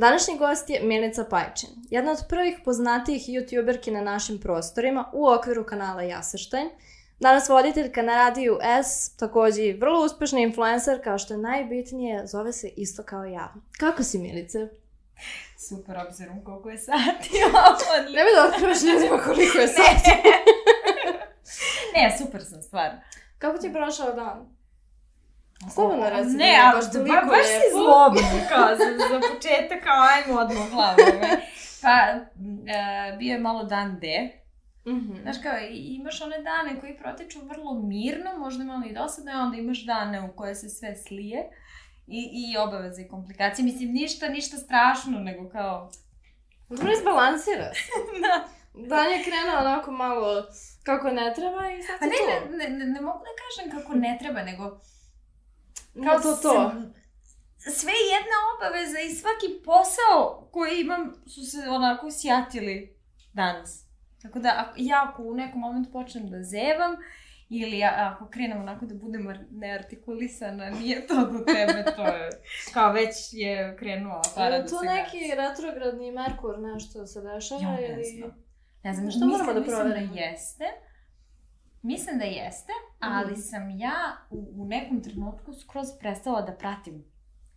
Današnji gost je Milica Pajčin, jedna od prvih poznatijih youtuberki na našim prostorima u okviru kanala Jasrštajn. Danas voditeljka na radiju S, takođe i vrlo uspešna influencer, kao što je najbitnije, zove se isto kao ja. Kako si, Milice? Super, obzirom koliko je sati. ne bi da otkrivaš ljudima koliko je sati. ne, super sam, stvarno. Kako ti je prošao dan? Slobodno reci. Ne, ali baš, ba, baš si zlobno, kao za, za početak, kao ajmo odmah glavno. Pa, uh, bio je malo dan D. Mm -hmm. Znaš kao, imaš one dane koji protiču vrlo mirno, možda malo i dosadno, a onda imaš dane u koje se sve slije i, i obaveze i komplikacije. Mislim, ništa, ništa strašno, nego kao... Dobro izbalansira se. da. Dan je krenuo onako malo kako ne treba i sad pa ne, to. Ne, ne, ne mogu da kažem kako ne treba, nego Kao to to. Sve jedna obaveza i svaki posao koji imam su se onako sjatili danas. Tako da, ja ako u nekom momentu počnem da zevam, ili ako krenem onako da budem neartikulisana, nije to do tebe, to je, kao već je krenuo aparat da se to neki retrogradni Merkur nešto se dešava ja, ne znam. Ne znam, što moramo da proverimo? Mislim da jeste. Mislim da jeste, ali mm. sam ja u, u nekom trenutku skroz prestala da pratim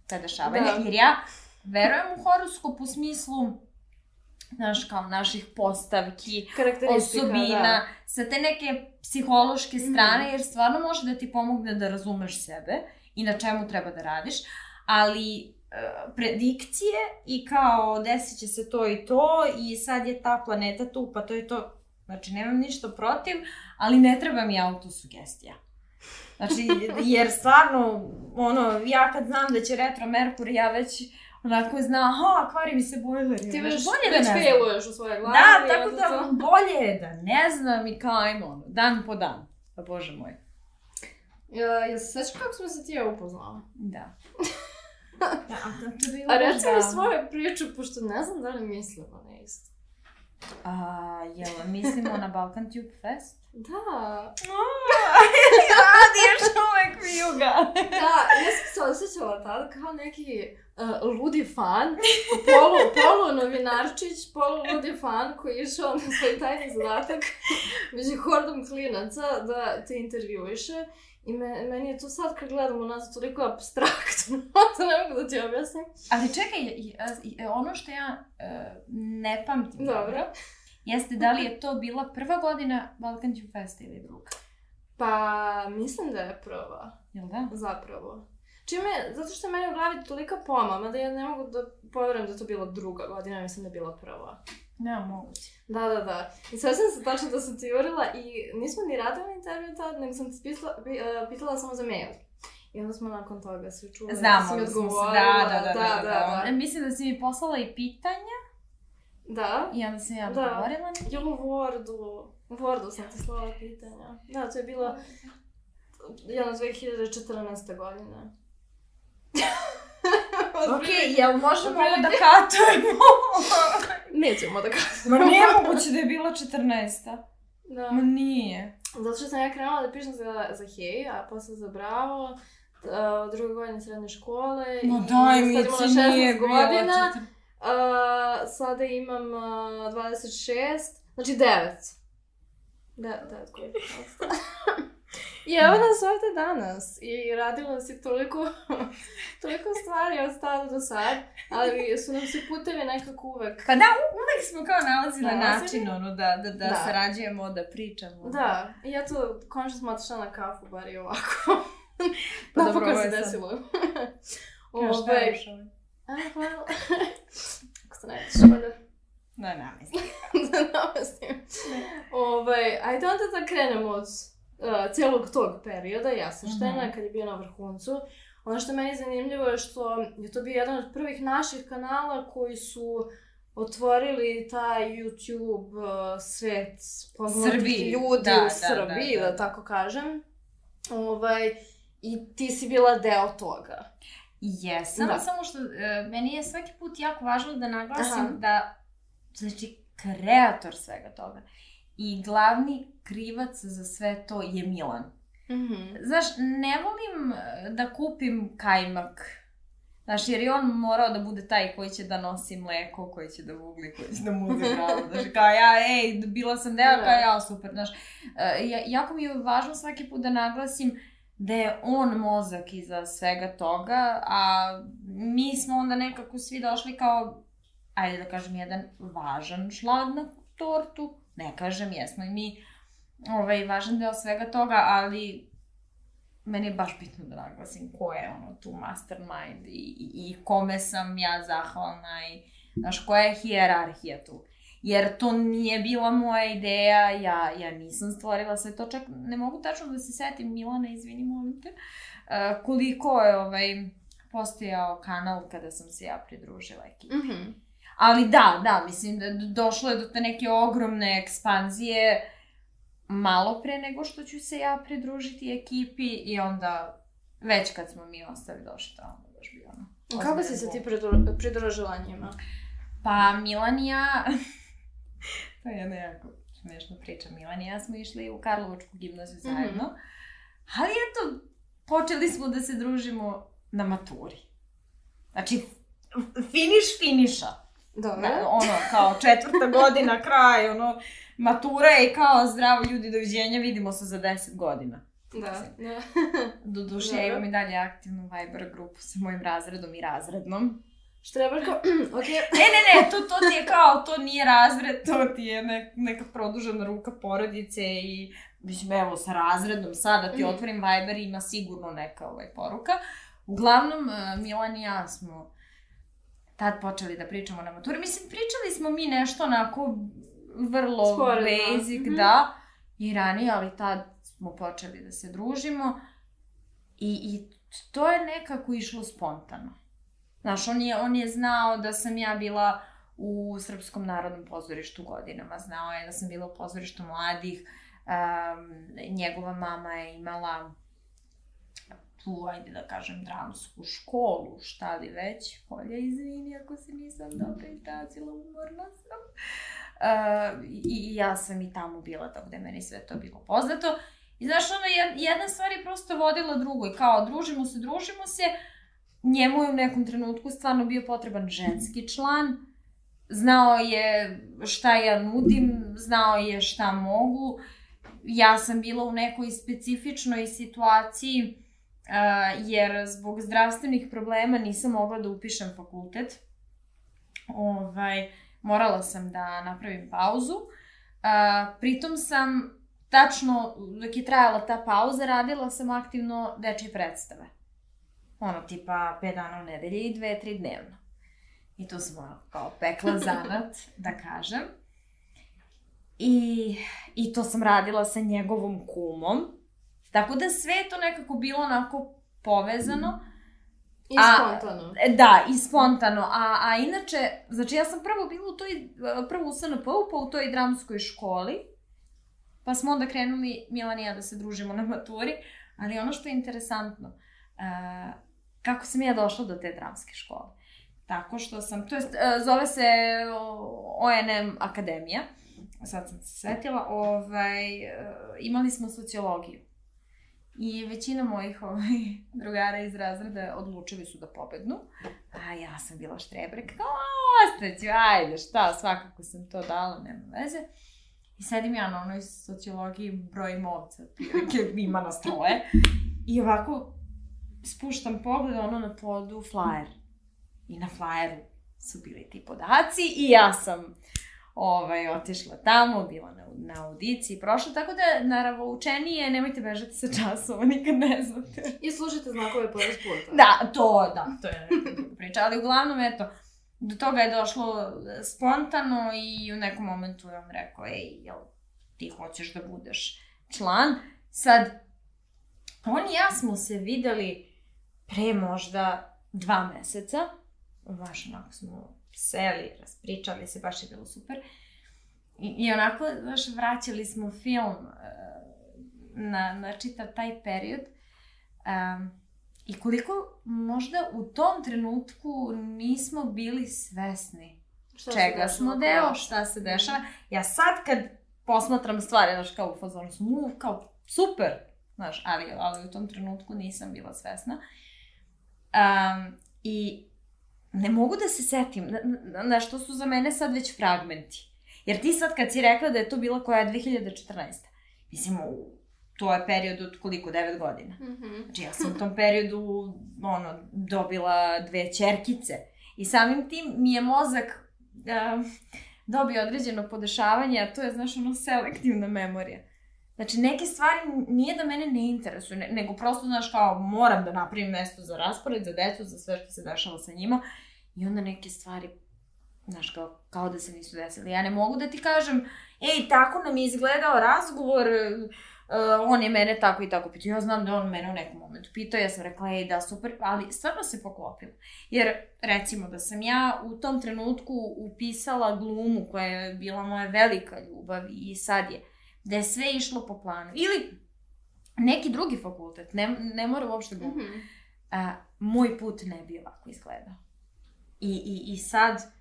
te dešavanja, da. jer ja verujem u horoskop u smislu znaš, kao naših postavki, osobina, da. sa te neke psihološke mhm. strane, mm. jer stvarno može da ti pomogne da razumeš sebe i na čemu treba da radiš, ali e, predikcije i kao desit će se to i to i sad je ta planeta tu, pa to je to Znači, nemam ništa protiv, ali ne treba mi autosugestija. Znači, jer stvarno, ono, ja kad znam da će retro Merkur, ja već onako znam, aha, kvari mi se bojler. Ti već, bolje da već da failuješ u svojoj glavi. Da, tako da to... bolje je da ne znam i kao, ajmo, ono, dan po dan. Pa bože moj. Ja, ja se sveća kako smo se ti ja upoznala? Da. da, a, to je bilo a reci mi svoju priču, pošto ne znam da li mislimo na isto. A, jel mislimo na Balkan Tube Fest? Da. Radi još uvek vijuga. da, ja sam se osjećala tada kao neki uh, ludi fan, polu, polu novinarčić, polu ludi fan koji je išao na svoj tajni zadatak među hordom klinaca da te intervjuiše. I me, meni je to sad kad gledam u nas toliko abstraktno, da ne mogu da ti objasnim. Ali čekaj, ono što ja uh, ne pamtim dobro, dobro, jeste da li je to bila prva godina Balkan Tube Festa ili druga? Pa, mislim da je prva. Jel da? Zapravo. Čime, zato što je meni u glavi tolika pomama da ja ne mogu da poverujem da to bila druga godina, mislim da je bila prva. Nema moguće. Da, da, da. I sve sam se tačno da sam ti jurila i nismo ni radili intervju tad, nego sam ti pitala, uh, pitala samo za mail. I onda smo nakon toga se čuli. Znamo, da smo se, da, da, da, da, da, da, da. Mislim da si mi poslala i pitanja. Da. I onda sam ja odgovorila. Da. Jo, u Wordu. U Wordu sam ti slala pitanja. Da, to je bilo jedna 2014. godina. ok, jel možemo ovo da katujemo? Nećemo da katujemo. Ma nije moguće da je bila 14. Da. Ma nije. Zato što sam ja krenula da pišem za, za Hej, a posle za Bravo, uh, druge godine srednje škole. No daj mi, ti nije godina. Uh, sada imam uh, 26, znači 9. Da, 9 godina. I evo nas ovde danas i radila si toliko, toliko stvari od tada do sad, ali su nam se putevi nekako uvek... Pa da, uvek smo kao nalazili da, način, ono, da, da, da, da. sarađujemo, da pričamo. Da, i ja to končno smo otišla na kafu, bar i ovako. pa da, dobro, se desilo. Kao šta je još ovaj? A, hvala. Ako se ne vidiš. Da, namestim. da, namestim. Ovaj, ajde onda da krenemo od uh, celog tog perioda, ja sam štena, mm -hmm. kad je bio na vrhuncu. Ono što meni zanimljivo je što je to bio jedan od prvih naših kanala koji su otvorili taj YouTube uh, svet poznatih ljudi da, u da, Srbiji, da, da, da. da tako kažem. Ovaj, I ti si bila deo toga. Jesam, da. samo što uh, meni je svaki put jako važno da naglasim Aha. da, znači, kreator svega toga i glavni krivac za sve to je Milan. Mm -hmm. Znaš, ne volim e, da kupim kajmak Znaš, jer je on morao da bude taj koji će da nosi mleko, koji će da vugli, koji će da muze gravu. Znaš, kao ja, ej, bila sam deo, kao ja, super. Znaš, uh, jako mi je važno svaki put da naglasim da je on mozak iza svega toga, a mi smo onda nekako svi došli kao, ajde da kažem, jedan važan šlag na tortu. Ne kažem, jesmo i mi ovaj, važan deo svega toga, ali meni je baš bitno da naglasim ko je ono tu mastermind i, i, i kome sam ja zahvalna i znaš, koja je hijerarhija tu. Jer to nije bila moja ideja, ja, ja nisam stvorila sve to, čak ne mogu tačno da se setim, Milana, izvini, molim te, uh, koliko je ovaj, postojao kanal kada sam se ja pridružila ekipi. Mm -hmm. Ali da, da, mislim da došlo je do te neke ogromne ekspanzije, malo pre nego što ću se ja pridružiti ekipi i onda već kad smo mi ostali došli tamo, baš bi ono... Kako si se ti pridružila njima? Pa Milan i ja... to je jedna jako smešna priča. Milan i ja smo išli u Karlovačku gimnaziju mhm. zajedno. Mm -hmm. Ali eto, počeli smo da se družimo na maturi. Znači, finiš finiša. Dobro. Da, ono, kao četvrta godina, kraj, ono, matura je kao zdravo ljudi, doviđenja, vidimo se za 10 godina. Da, da. Do duše, ja imam i dalje aktivnu Viber grupu sa mojim razredom i razrednom. Štreberko, ok. Ne, ne, ne, to, to ti je kao, to nije razred, to ti je ne, neka produžena ruka porodice i, mislim, evo, sa razredom sada ti mm. otvorim Viber ima sigurno neka ovaj, poruka. Uglavnom, e, Milan i ja smo tad počeli da pričamo na maturi. Mislim, pričali smo mi nešto onako vrlo Sporedno. basic, mm -hmm. da, i ranije, ali tad smo počeli da se družimo i, i to je nekako išlo spontano. Znaš, on je, on je znao da sam ja bila u Srpskom narodnom pozorištu godinama, znao je da sam bila u pozorištu mladih, um, njegova mama je imala tu, ajde da kažem, dramsku školu, šta li već, polje izvini ako se nisam dobro izrazila, umorna sam. Uh, i, I ja sam i tamo bila, tako da meni sve to bilo poznato. I znaš, ono, jedna stvar je prosto vodila drugoj, kao družimo se, družimo se, njemu je u nekom trenutku stvarno bio potreban ženski član, znao je šta ja nudim, znao je šta mogu, ja sam bila u nekoj specifičnoj situaciji, uh, jer zbog zdravstvenih problema nisam mogla da upišem fakultet. Ovaj, morala sam da napravim pauzu. Uh, pritom sam, tačno dok je trajala ta pauza, radila sam aktivno dečje predstave. Ono, tipa 5 dana u nedelji i 2-3 dnevno. I tu sam kao pekla zanat, da kažem. I, I to sam radila sa njegovom kumom. Tako da sve to nekako bilo onako povezano. I spontano. A, da, i spontano. A, a inače, znači ja sam prvo bila u toj, prvo u SNP-u, pa u toj dramskoj školi. Pa smo onda krenuli, Milan i ja, da se družimo na maturi. Ali ono što je interesantno, uh, kako sam ja došla do te dramske škole? Tako što sam, to jest, uh, zove se ONM Akademija, sad sam se setila, ovaj, uh, imali smo sociologiju. I većina mojih ovaj, drugara iz razreda odlučili su da pobegnu. A ja sam bila štrebrek, kao, ostaću, ajde, šta, svakako sam to dala, nema veze. I sedim ja na onoj sociologiji broj ovce, otprilike ima na stroje. I ovako spuštam pogled, ono na podu, flyer. I na flyeru su bili ti podaci i ja sam ovaj, otišla tamo, bila na, na audiciji, prošla, tako da, naravno, učenije, nemojte bežati sa časova, nikad ne znate. I slušajte znakove pored puta. Da, to, da, to je priča, ali uglavnom, eto, do toga je došlo spontano i u nekom momentu je on rekao, ej, jel ti hoćeš da budeš član? Sad, on i ja smo se videli pre možda dva meseca, baš onako smo seli, raspričali se, baš je bilo super. I, i onako, znaš, vraćali smo film uh, na, na čitav taj period. Um, I koliko možda u tom trenutku nismo bili svesni šta čega smo deo, šta se dešava. Ja sad kad posmatram stvari, znaš, kao u fazonu sam, u, kao, super, znaš, ali, ali u tom trenutku nisam bila svesna. Um, I ne mogu da se setim, na, na, na što su za mene sad već fragmenti. Jer ti sad kad si rekla da je to bila koja je 2014. Mislim, to je period od koliko, 9 godina. Mm -hmm. Znači ja sam u tom periodu, ono, dobila dve čerkice. I samim tim mi je mozak uh, dobio određeno podešavanje, a to je, znaš, ono, selektivna memorija. Znači, neke stvari nije da mene ne interesuju, ne, nego prosto, znaš, kao, moram da napravim mesto za raspored, za decu, za sve što se dešava sa njima. I onda neke stvari, znaš, kao, kao da se nisu desili. Ja ne mogu da ti kažem, ej, tako nam je izgledao razgovor, uh, on je mene tako i tako pitao. Ja znam da on mene u nekom momentu pitao, ja sam rekla, ej, da, super, ali stvarno se poklopilo. Jer, recimo, da sam ja u tom trenutku upisala glumu koja je bila moja velika ljubav i sad je, da je sve išlo po planu. Ili neki drugi fakultet, ne, ne mora uopšte gluma. Mm -hmm. A, moj put ne bi ovako izgledao. I, i, i sad,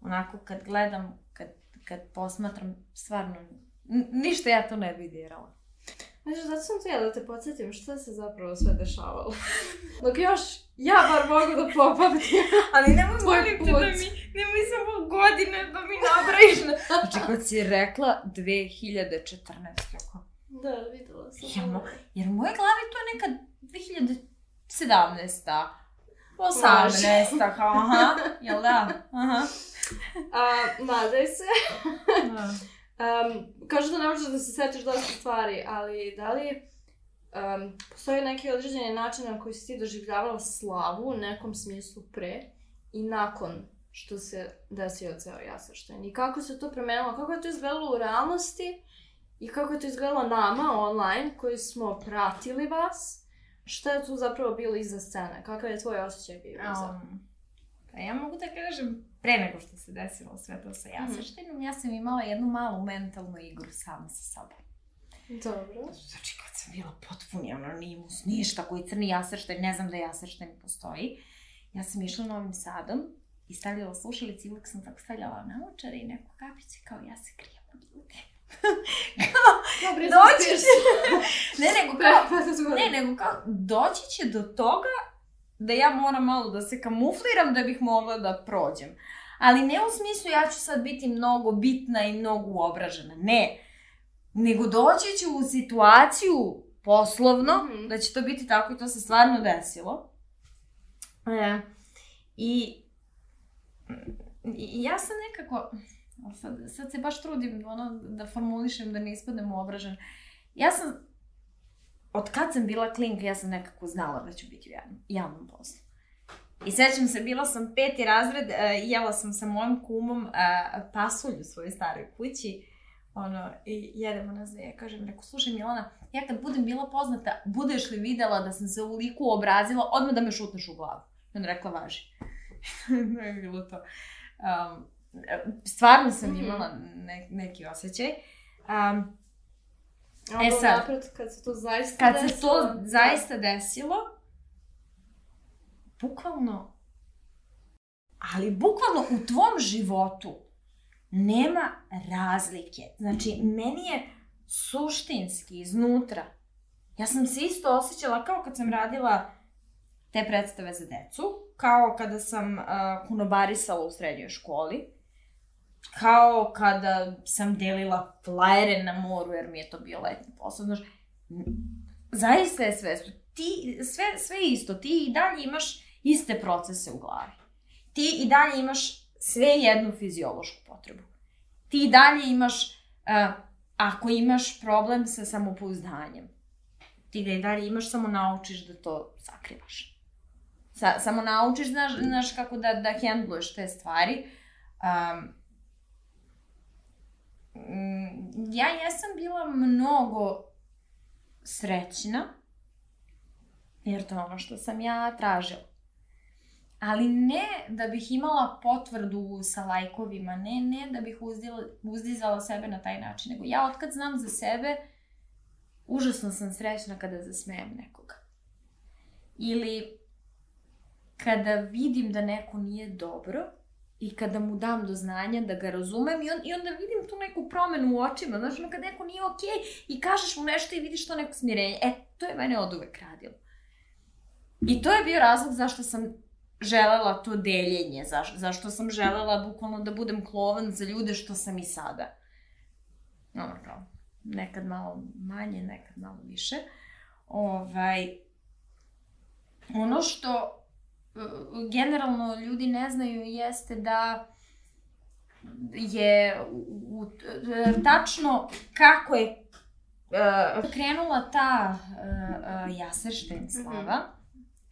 onako, kad gledam, kad, kad posmatram, stvarno, ništa ja to ne bi dirala. Znači, zato sam tu ja da te podsjetim šta se zapravo sve dešavalo. Dok još ja bar mogu da popamtim. Ali nemoj molim te da mi, nemoj samo godine da mi nabraviš. Znači, kad si rekla 2014, kako? Da, videla sam. Jer, mo, jer u mojoj glavi to je neka 2017. 18. kao, aha, jel da? Aha. A, nadaj se. Um, kažu da ne možeš da se setiš dosta stvari, ali da li um, postoji neki određeni način na koji si ti doživljavala slavu u nekom smislu pre i nakon što se desio ceo jasršten? I kako se to promenilo? Kako je to izgledalo u realnosti? I kako je to izgledalo nama online koji smo pratili vas? Šta je tu zapravo bilo iza scene? Kakav je tvoj osjećaj bio iza? Um, pa ja mogu da kažem pre nego što se desilo sve to sa jasrštinom, mm. ja sam imala jednu malu mentalnu igru sama sa sobom. Dobro. Znači, kad sam bila potpuni, ono, nimus, ništa, koji crni jasršten, ne znam da jasršten postoji, ja sam išla Novim Sadom i stavljala slušalice i uvijek sam tako stavljala naočare i neku kapicu i kao ja se krijem od ljudi. kao, Dobre, doći će... ne, nego kao, ne, nego kao, doći će do toga da ja moram malo da se kamufliram da bih mogla da prođem. Ali ne u smislu ja ću sad biti mnogo bitna i mnogo uobražena. Ne. Nego doći ću u situaciju poslovno, mm -hmm. da će to biti tako i to se stvarno desilo. E, I i ja sam nekako, sad, sad se baš trudim ono, da formulišem da ne ispadnem uobražen. Ja sam od kad sam bila klinka, ja sam nekako znala da ću biti u javnom, javnom poslu. I sećam se, bila sam peti razred, uh, jela sam sa mojim kumom uh, pasulj u svojoj staroj kući, ono, i jedemo nas da je, kažem, reko, slušaj Milana, ja kad budem bila poznata, budeš li videla da sam se u liku obrazila, odmah da me šutneš u glavu. I on rekla, važi. ne je bilo to. Um, stvarno sam mhm. imala ne, neki osjećaj. Um, A e sad, napred, kad se to zaista kad desilo... Kad se to zaista desilo, bukvalno, ali bukvalno u tvom životu nema razlike. Znači, meni je suštinski iznutra. Ja sam se isto osjećala kao kad sam radila te predstave za decu, kao kada sam uh, kunobarisala u srednjoj školi, kao kada sam delila flajere na moru, jer mi je to bio letni posao, znaš, zaista je sve, ti, sve, sve isto, ti i dalje imaš iste procese u glavi. Ti i dalje imaš sve jednu fiziološku potrebu. Ti i dalje imaš, uh, ako imaš problem sa samopouzdanjem, ti ga i dalje imaš, samo naučiš da to sakrivaš. Sa, samo naučiš, znaš, znaš kako da, da hendluješ te stvari. Um, ja jesam bila mnogo srećna, jer to je ono što sam ja tražila. Ali ne da bih imala potvrdu sa lajkovima, ne, ne da bih uzdila, uzdizala sebe na taj način, nego ja otkad znam za sebe, užasno sam srećna kada zasmejem nekoga. Ili kada vidim da neko nije dobro i kada mu dam do znanja da ga razumem i, on, i onda vidim tu neku promenu u očima, znaš, ono kad neko nije okej okay, i kažeš mu nešto i vidiš to neko smirenje, e, to je mene od uvek radilo. I to je bio razlog zašto sam želela to deljenje, zaš, zašto sam želela bukvalno da budem klovan za ljude što sam i sada. Ono kao, nekad malo manje, nekad malo više. Ovaj, ono što e, generalno ljudi ne znaju jeste da je u, u, tačno kako je uh, krenula ta uh, uh, Jaseršten slava,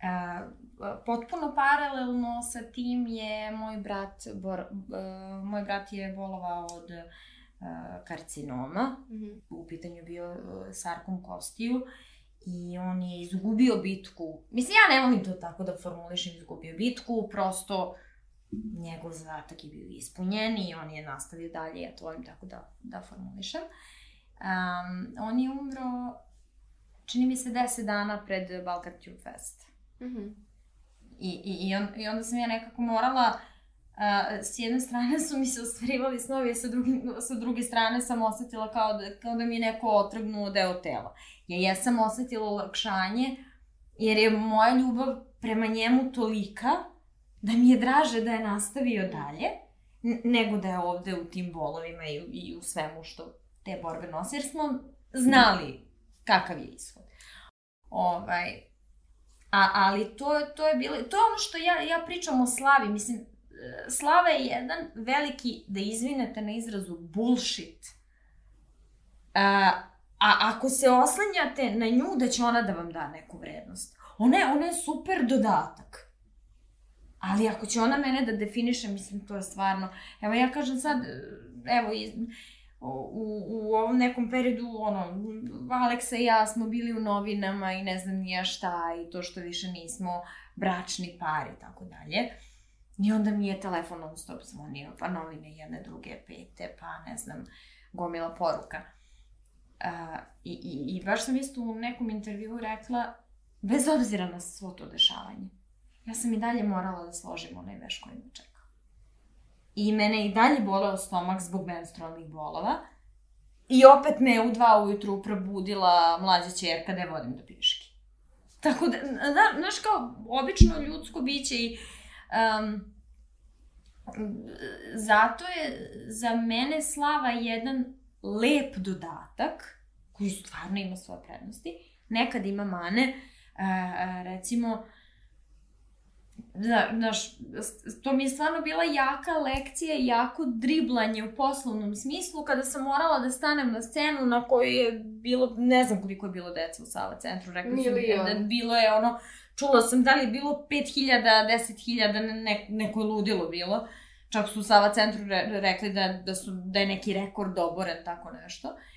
uh, potpuno paralelno sa tim je moj brat, bor, uh, moj brat je bolovao od uh, karcinoma, mm -hmm. u pitanju bio uh, sarkom kostiju i on je izgubio bitku. Mislim, ja ne volim to tako da formulišem izgubio bitku, prosto njegov zadatak je bio ispunjen i on je nastavio dalje, ja to volim tako da, da formulišem. Um, on je umro, čini mi se, 10 dana pred Balkan Tube Fest. Mm -hmm. I, i, i, on, I onda sam ja nekako morala, uh, s jedne strane su mi se ostvarivali snovi, a sa, sa druge strane sam osetila kao da, kao da mi je neko otrgnuo deo tela. Ja jesam osetila olakšanje, jer je moja ljubav prema njemu tolika, da mi je draže da je nastavio dalje, nego da je ovde u tim bolovima i, i u svemu što te borbe nosi, jer smo znali kakav je ishod. Ovaj, a, ali to, to je bilo, to je ono što ja, ja pričam o slavi, mislim, e, slava je jedan veliki, da izvinete na izrazu, bullshit. A, a ako se oslanjate na nju, da će ona da vam da neku vrednost. Ona je, ona je super dodatak. Ali ako će ona mene da definiše, mislim, to je stvarno... Evo, ja kažem sad, evo, u, u ovom nekom periodu, ono, Aleksa i ja smo bili u novinama i ne znam nija šta i to što više nismo bračni par i tako dalje. I onda mi je telefon non stop zvonio, pa novine jedne, druge, pete, pa ne znam, gomila poruka. Uh, i, i, I baš sam isto u nekom intervju rekla, bez obzira na svo to dešavanje, ja sam i dalje morala da složim onaj veš koji me čeka. I mene i dalje boleo stomak zbog menstrualnih bolova. I opet me u dva ujutru probudila mlađa čerka da je vodim do piški. Tako da, da, znaš kao, obično ljudsko biće i... Um, zato je za mene slava jedan lep dodatak, koji stvarno ima svoje prednosti. Nekad ima mane, recimo, da, znaš, to mi je stvarno bila jaka lekcija i jako driblanje u poslovnom smislu kada sam morala da stanem na scenu na kojoj je bilo, ne znam koliko je bilo deca u Sava centru, rekla sam da bilo je ono, čula sam da li je bilo 5000, 10.000, ne, neko je ludilo bilo. Čak su u Sava centru re, rekli da, da, su, da je neki rekord oboren, tako nešto. Uh,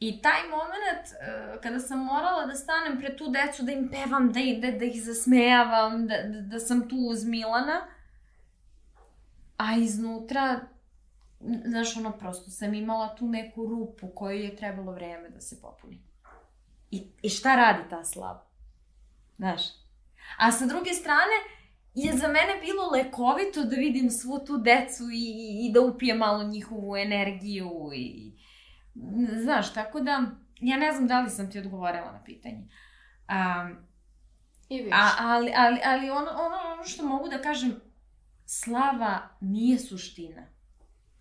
I taj moment uh, kada sam morala da stanem pred tu decu, da im pevam, da, da, da ih zasmejavam, da, da, da sam tu uz Milana, a iznutra, znaš, ono, prosto sam imala tu neku rupu koju je trebalo vreme da se popuni. I, i šta radi ta slava? Znaš? A sa druge strane, je za mene bilo lekovito da vidim svu tu decu i, i, i da upijem malo njihovu energiju i Znaš, tako da, ja ne znam da li sam ti odgovorila na pitanje. Um, I više. A, ali, ali, ali ono, ono, ono što mogu da kažem, slava nije suština.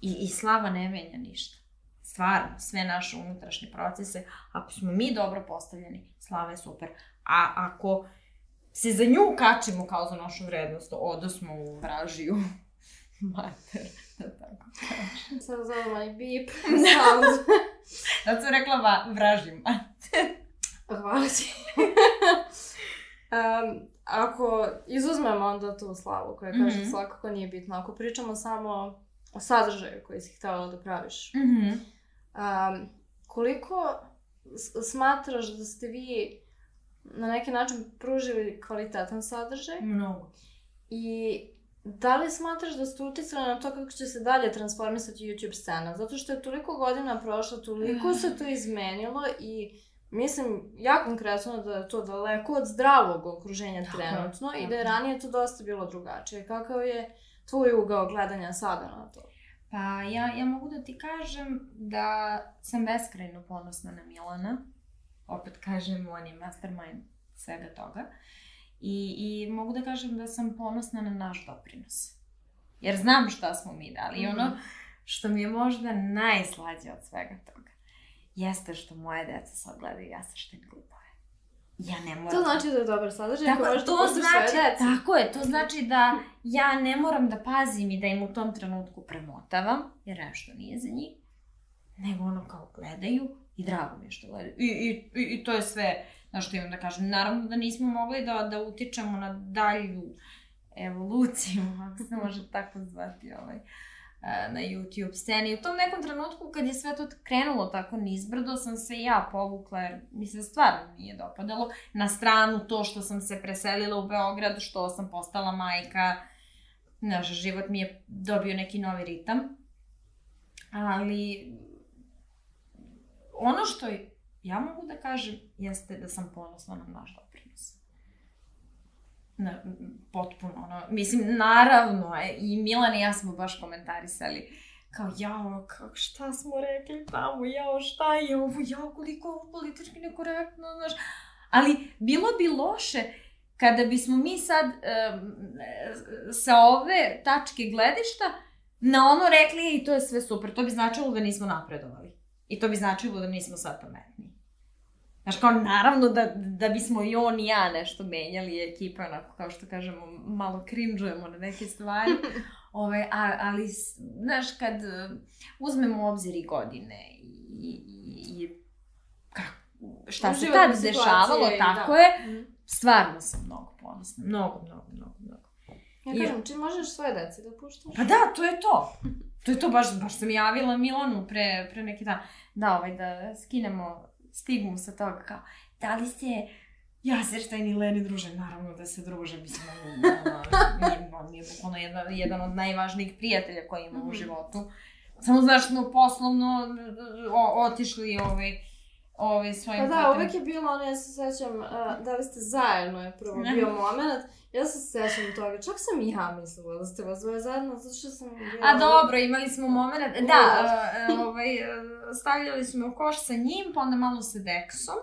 I, i slava ne menja ništa. Stvarno, sve naše unutrašnje procese, ako smo mi dobro postavljeni, slava je super. A ako se za nju kačimo kao za našu vrednost, odo smo u vražiju mater, da tako kažem. Sad zove my beep sound. Sad sam rekla va, vraži mater. Hvala ti. um, ako izuzmemo onda tu slavu koja kaže mm -hmm. svakako nije bitno, ako pričamo samo o sadržaju koji si htjela da praviš, mm -hmm. um, koliko smatraš da ste vi na neki način pružili kvalitetan sadržaj? Mnogo. I Da li smatraš da ste uticali na to kako će se dalje transformisati YouTube scena? Zato što je toliko godina prošlo, toliko se to izmenilo i mislim, ja konkretno da je to daleko od zdravog okruženja trenutno tako. i da je ranije to dosta bilo drugačije. Kakav je tvoj ugao gledanja sada na to? Pa ja, ja mogu da ti kažem da sam beskrajno ponosna na Milana. Opet kažem, on je mastermind svega toga. I, I mogu da kažem da sam ponosna na naš doprinos. Jer znam šta smo mi dali. I ono mhm. što mi je možda najslađe od svega toga jeste što moje deca sad gledaju ja sa šteni glupove. Ja ne moram... To znači da je dobar sadržaj tako, koji to znači, Tako je, to znači da ja ne moram da pazim i da im u tom trenutku premotavam, jer nešto nije za njih, nego ono kao gledaju i drago mi je što gledaju. I, i, i, i to je sve na što imam da kažem. Naravno da nismo mogli da, da utičemo na dalju evoluciju, ako se može tako zvati ovaj, na YouTube sceni. U tom nekom trenutku kad je sve to krenulo tako nizbrdo, sam se ja povukla jer mi se stvarno nije dopadalo. Na stranu to što sam se preselila u Beograd, što sam postala majka, naš život mi je dobio neki novi ritam. Ali ono što ja mogu da kažem jeste da sam ponosna na naš doprinos. Na, potpuno, ono, mislim, naravno, e, i Milan i ja smo baš komentarisali, kao, jao, kao, šta smo rekli tamo, jao, šta je ovo, jao, koliko ovo politički nekorektno, znaš, ali bilo bi loše kada bismo mi sad um, sa ove tačke gledišta na ono rekli i to je sve super, to bi značilo da nismo napredovali. I to bi značilo da nismo sad pametni. Znaš, kao naravno da, da bismo i on i ja nešto menjali ekipa, onako kao što kažemo, malo krinđujemo na neke stvari. Ove, a, ali, znaš, kad uh, uzmemo u obzir i godine i, i, i ka, šta se tad dešavalo, tako da. je, stvarno sam mnogo ponosna. Mnogo, mnogo, mnogo, mnogo. Ja kažem, čim možeš svoje dece da puštaš? Pa da, to je to. To je to, baš, baš sam javila Milanu pre, pre neki dan. Da, ovaj, da skinemo stigmu sa toga kao, da li se Jaserštajn i Leni druže, naravno da se druže, mislim, on, on je bukvalno jedan, jedan od najvažnijih prijatelja koji ima mm -hmm. u mhm. životu. Samo znaš, smo poslovno o, otišli ovaj, ovaj svojim Pa da, uvek je bilo ono, ja se sećam, uh, da li ste zajedno je prvo bio moment, Ja se sećam toga, čak sam i ja mislila da ste vas dvoje zajedno, zato što sam... Bila... A dobro, imali smo moment, da, da. Uh, ovaj, e, stavljali smo u koš sa njim, pa onda malo sa Deksom.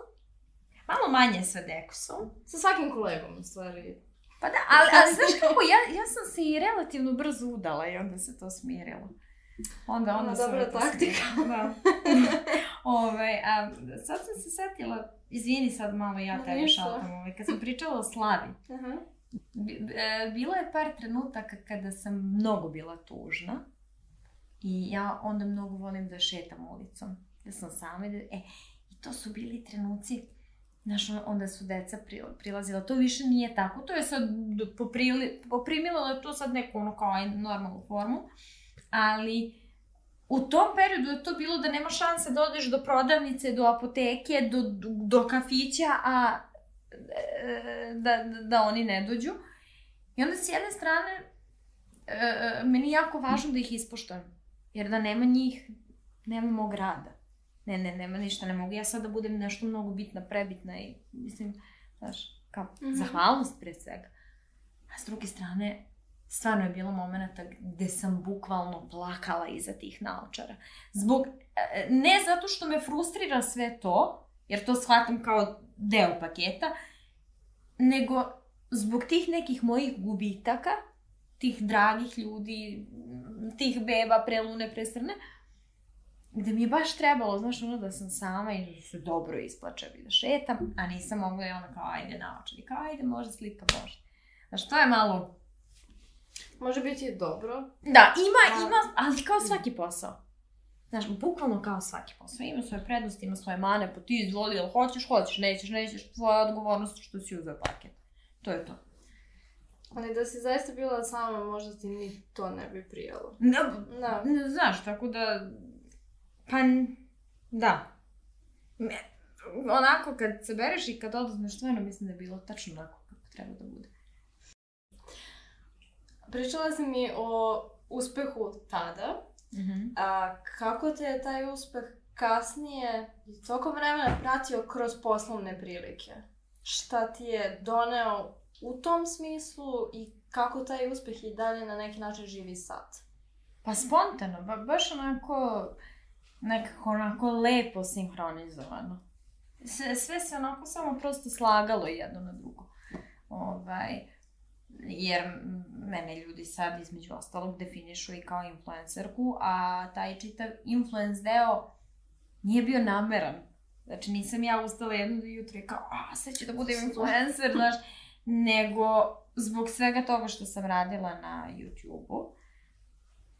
Malo manje sa Deksom. Sa svakim kolegom, u stvari. Pa da, ali, ali znaš kako, ja, ja sam se i relativno brzo udala i onda se to smirilo. Onda, onda Ona dobra taktika. Da. Ove, a, sad sam se setila, izvini sad malo ja tebe šaltam, ovaj, kad sam pričala o Slavi. Aha. Bilo je par trenutaka kada sam mnogo bila tužna i ja onda mnogo volim da šetam ulicom, da sam sama. Da, e, i to su bili trenuci Znaš, onda su deca prilazila. To više nije tako. To je sad poprili, poprimilo da to sad neku ono kao normalnu formu. Ali u tom periodu je to bilo da nema šanse da odeš do prodavnice, do apoteke, do, do kafića, a da, da, oni ne dođu. I onda s jedne strane, e, meni je jako važno da ih ispoštujem. Jer da nema njih, nema mog rada. Ne, ne, nema ništa, ne mogu ja sad da budem nešto mnogo bitna, prebitna i, mislim, znaš, kao, mm -hmm. zahvalnost pre svega. A s druge strane, stvarno je bilo momenta gde sam bukvalno plakala iza tih naočara. Zbog, e, ne zato što me frustrira sve to, jer to shvatam kao deo paketa, nego zbog tih nekih mojih gubitaka, tih dragih ljudi, tih beba prelune, presrne, gde mi je baš trebalo, znaš, ono da sam sama i da se dobro isplačem i da šetam, a nisam mogla i ono kao, ajde naočari, kao, ajde, može slika, može. Znaš, to je malo... Može biti dobro. Da, ima, a... ima, ali kao svaki posao. Znaš, bukvalno kao svaki posao. Ima svoje prednosti, ima svoje mane, pa ti izvoli, jel hoćeš, hoćeš, nećeš, nećeš, tvoja odgovornost što si uzeo paket. To je to. Ali da si zaista bila sama, možda ti ni to ne bi prijalo. Da, da. Ne, znaš, tako da... Pa, da. Me, onako, kad se bereš i kad oduzmeš stvarno, mislim da je bilo tačno onako kako treba da bude. Pričala si mi o uspehu tada, Mm -hmm. A kako te je taj uspeh kasnije i tokom vremena pratio kroz poslovne prilike? Šta ti je doneo u tom smislu i kako taj uspeh i dalje na neki način živi sad? Pa spontano, ba, baš onako nekako onako lepo sinhronizovano. Sve, sve se onako samo prosto slagalo jedno na drugo. Ovaj, jer mene ljudi sad između ostalog definišu i kao influencerku, a taj čitav influence deo nije bio nameran. Znači nisam ja ustala jedno do jutra i kao, a sad ću da budem influencer, znaš, nego zbog svega toga što sam radila na YouTube-u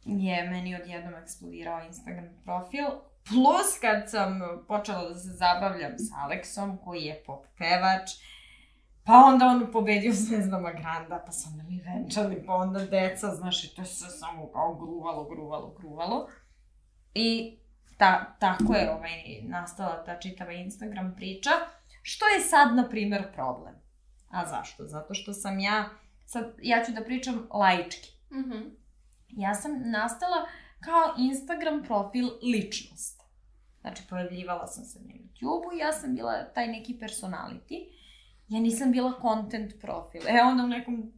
je meni odjednom eksplodirao Instagram profil, plus kad sam počela da se zabavljam s Aleksom, koji je pop pevač, Pa onda on pobedio Zvezdama Granda, pa su onda mi venčali, pa onda deca, znaš, i to se samo kao gruvalo, gruvalo, gruvalo. I ta, tako je ovaj, nastala ta čitava Instagram priča, što je sad, na primer, problem. A zašto? Zato što sam ja, sad ja ću da pričam laički. Mm -hmm. Ja sam nastala kao Instagram profil ličnost. Znači, pojavljivala sam se na YouTube-u i ja sam bila taj neki personality ja nisam bila content profil. E onda u nekom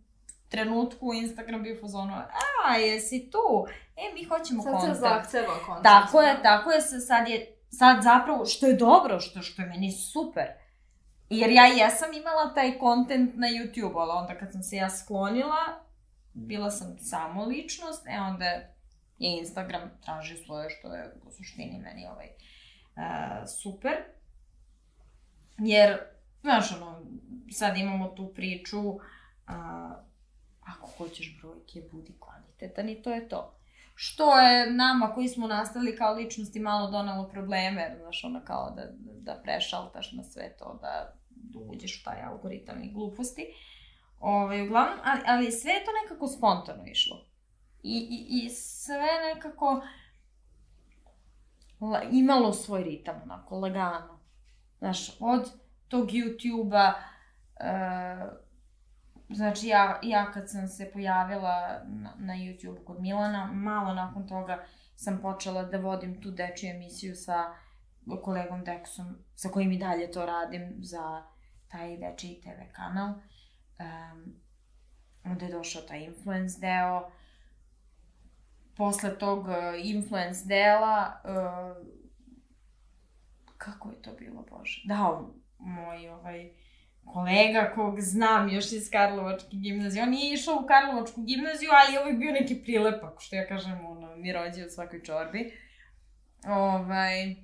trenutku Instagram bio fazonu, a, jesi tu? E, mi hoćemo sad content. Sad se zahteva content. Tako je, tako je, sad je, sad zapravo, što je dobro, što, što je meni super. Jer ja jesam imala taj content na YouTube, ali onda kad sam se ja sklonila, bila sam samo ličnost, e onda je Instagram tražio svoje, što je u suštini meni ovaj, uh, super. Jer Znaš, ono, sad imamo tu priču, a, ako hoćeš brojke, budi kvalitetan i to je to. Što je nama koji smo nastali kao ličnosti malo donalo probleme, znaš, ono kao da, da prešaltaš na sve to, da, uđeš u taj algoritam i gluposti. Ove, ovaj, uglavnom, ali, ali sve je to nekako spontano išlo. I, i, i sve nekako la, imalo svoj ritam, onako, lagano. Znaš, od tog YouTube-a, uh, znači ja, ja kad sam se pojavila na, na YouTube kod Milana, malo nakon toga sam počela da vodim tu dečju emisiju sa kolegom Dexom, sa kojim i dalje to radim za taj dečiji TV kanal. Um, onda je došao taj influence deo. Posle tog uh, influence dela, uh, kako je to bilo, Bože? Da, moj ovaj, kolega kog znam još iz Karlovačke gimnazije. On nije išao u Karlovačku gimnaziju, ali je bio neki prilepak, što ja kažem, ono, mi rođe u svakoj čorbi. Ovaj,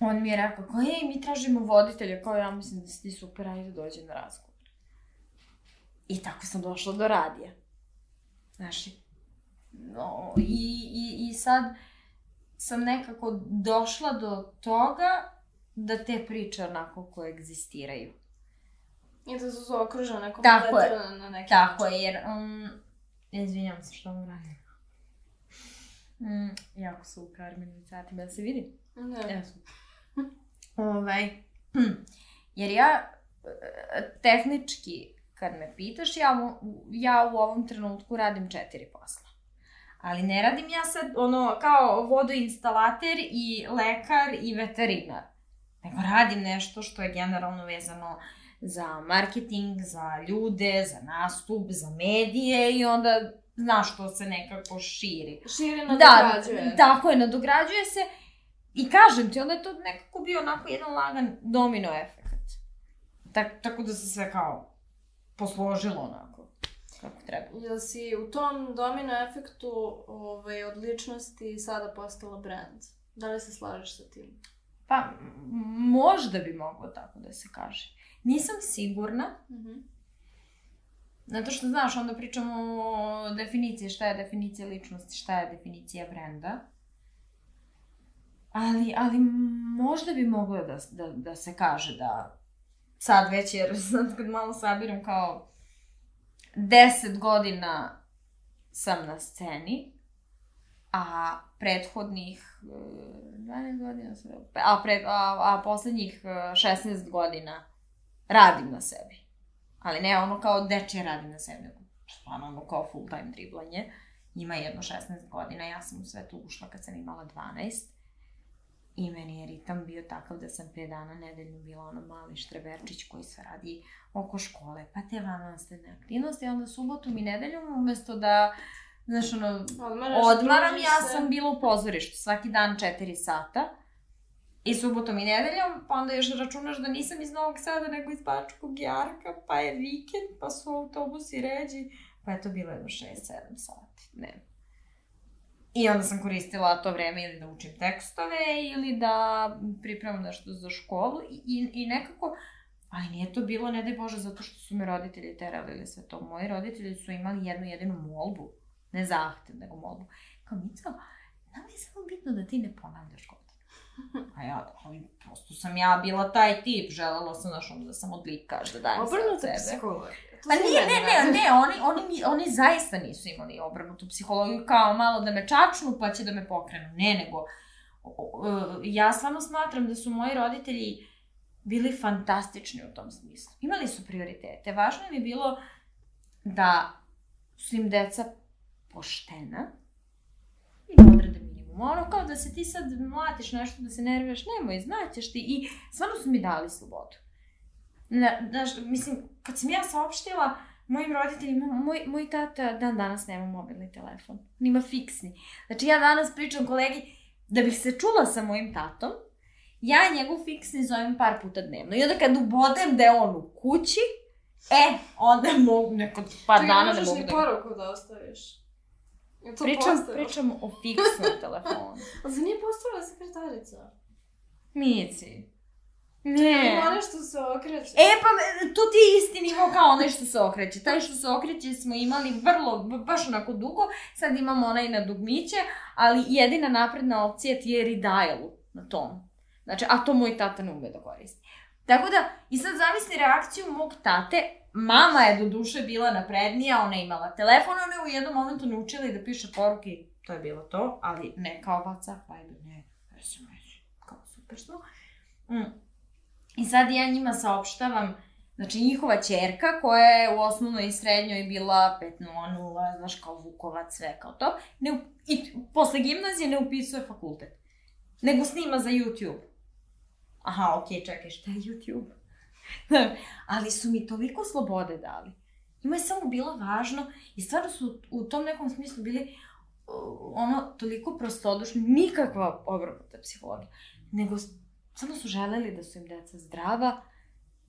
on mi je rekao, kao, ej, mi tražimo voditelja, kao ja mislim da si ti super, ajde dođe na razgovor. I tako sam došla do radija. Znaš, no, i, i, i sad sam nekako došla do toga da te priče onako koegzistiraju. I da su okružene nekom tako je, na neki Tako je, jer... Um, izvinjam se što vam radim. Mm, jako su u karmenim satima, da se vidi? Ne. Ja su. ovaj, hm, jer ja, tehnički, kad me pitaš, ja, ja u ovom trenutku radim četiri posla. Ali ne radim ja sad ono kao vodoinstalater i lekar i veterinar nego radim nešto što je generalno vezano za marketing, za ljude, za nastup, za medije i onda znaš što se nekako širi. Širi, nadograđuje. Da, tako je, nadograđuje se i kažem ti, onda je to nekako bio onako jedan lagan domino efekt. Tak, tako da se sve kao posložilo onako kako treba. Jel si u tom domino efektu ovaj, od ličnosti sada postala brand? Da li se slažeš sa tim? Pa, možda bi moglo tako da se kaže. Nisam sigurna. Mm -hmm. Zato što, znaš, onda pričamo o definiciji, šta je definicija ličnosti, šta je definicija brenda. Ali, ali možda bi moglo da, da, da se kaže da sad već, jer sad kad malo sabiram kao 10 godina sam na sceni, a prethodnih 12 godina sam, a, pred, a, a poslednjih 16 godina radim na sebi. Ali ne ono kao deče radim na sebi, stvarno ono kao full time driblanje. Ima jedno 16 godina, ja sam u sve tu ušla kad sam imala 12. I meni je ritam bio takav da sam 5 dana nedeljno bila ono mali štreberčić koji sve radi oko škole, pa te vannastavne aktivnosti, onda subotom i nedeljom umesto da Znaš, ono, Odmaraš, odmaram, ja se. sam bila u pozorištu svaki dan 4 sata. i subotom i nedeljom, pa onda još računaš da nisam iz Novog Sada, nego iz Bačkog Jarka, pa je vikend, pa su autobusi ređi, pa je to bilo jedno 6-7 sati, ne. I onda sam koristila to vreme ili da učim tekstove ili da pripremam nešto za školu i, i, i nekako, ali nije to bilo, ne daj Bože, zato što su me roditelji terali ili sve to. Moji roditelji su imali jednu jedinu molbu, ne zahtev, nego molbu. Kao, Mico, nam je samo bitno da ti ne ponavljaš godine. A ja, ali prosto sam ja bila taj tip, želela sam, znaš, da sam odlikaš, da dajem sve od sebe. psihologija. Pa nije, ne, ne, ne, oni, oni, oni zaista nisu imali obrnutu psihologiju, kao malo da me čačnu pa će da me pokrenu. Ne, nego, ja stvarno smatram da su moji roditelji bili fantastični u tom smislu. Imali su prioritete. Važno im je bilo da su im deca poštena i da odrede minimum. Ono kao da se ti sad mlatiš nešto, da se nerviraš, nemoj, znaćeš ti. I stvarno su mi dali slobodu. Znaš, mislim, kad sam ja saopštila mojim roditeljima, moj, moj tata dan danas nema mobilni telefon. Nima fiksni. Znači, ja danas pričam kolegi, da bih se čula sa mojim tatom, ja njegov fiksni zovem par puta dnevno. I onda kad ubodem da je on u kući, e, onda mogu neko par Čekaj, dana da mogu da... Čekaj, možeš ni poruku da ostaviš. Pričam, postavio? pričam o fiksnom telefonu. A za nije postavila sekretarica? Mici. Ne. Čekaj, ono što se okreće. E, pa tu ti je isti nivo kao onaj što se okreće. Taj što se okreće smo imali vrlo, baš onako dugo. Sad imamo onaj na dugmiće, ali jedina napredna opcija ti je redial na tom. Znači, a to moj tata ne ume da koristi. Tako da, i sad zamisli reakciju mog tate, mama je do duše bila naprednija, ona je imala telefon, ona je u jednom momentu naučila i da piše poruke, to je bilo to, ali ne kao WhatsApp, Viber, ne, SMS, kao super smo. Mm. I sad ja njima saopštavam, znači njihova čerka koja je u osnovnoj i srednjoj bila 5.00, znaš kao Vukovac, sve kao to, ne, i posle gimnazije ne upisuje fakultet, nego snima za YouTube. Aha, okej, okay, čekaj, šta je YouTube? Ali su mi toliko slobode dali. Ima je samo bilo važno i stvarno su u tom nekom smislu bili ono, toliko prostodušni, nikakva obrnuta psihologija, nego Samo su želeli da su im deca zdrava,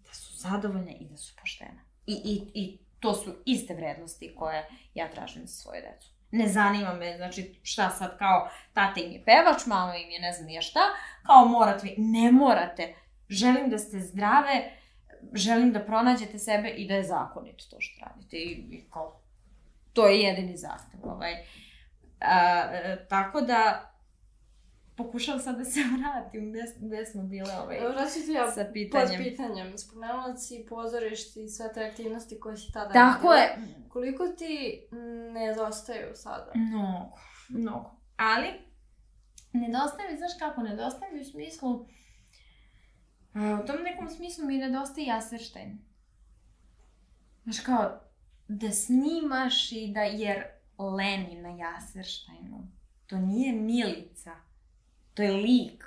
da su zadovoljne i da su poštene. I, i, i to su iste vrednosti koje ja tražim za svoje decu. Ne zanima me, znači, šta sad kao tata im je pevač, mama im je ne znam nije šta, kao morate vi, ne morate. Želim da ste zdrave, želim da pronađete sebe i da je zakonito to što radite. I, i kao, to je jedini zahtev. Ovaj. A, e, tako da, pokušavam sad da se vratim, gde, gde smo bile ovaj, Vraću ja sa pitanjem. Pod pitanjem. Spomenula si pozorište i sve te aktivnosti koje si tada Tako radila. je. Koliko ti nedostaju sada? Mnogo, mnogo. Ali, nedostaje mi, znaš kako, nedostaje mi u smislu, u tom nekom smislu mi nedostaje Jaserštajn. Znaš kao, da snimaš i da, jer Leni na Jaserštajnu, to nije Milica To je lik.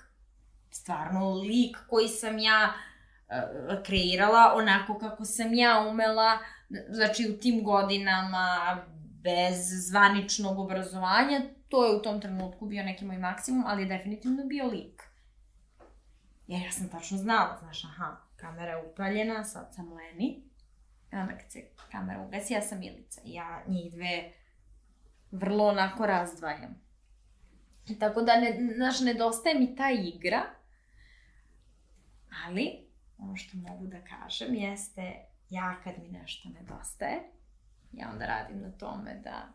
Stvarno lik koji sam ja uh, kreirala onako kako sam ja umela, znači u tim godinama bez zvaničnog obrazovanja, to je u tom trenutku bio neki moj maksimum, ali je definitivno bio lik. Jer ja sam tačno znala, znaš, aha, kamera je upaljena, sad sam Leni, onda kad se kamera ugasi, ja sam Milica. Ja njih dve vrlo onako razdvajam. Tako da, ne, znaš, nedostaje mi ta igra, ali ono što mogu da kažem jeste ja kad mi nešto nedostaje, ja onda radim na tome da,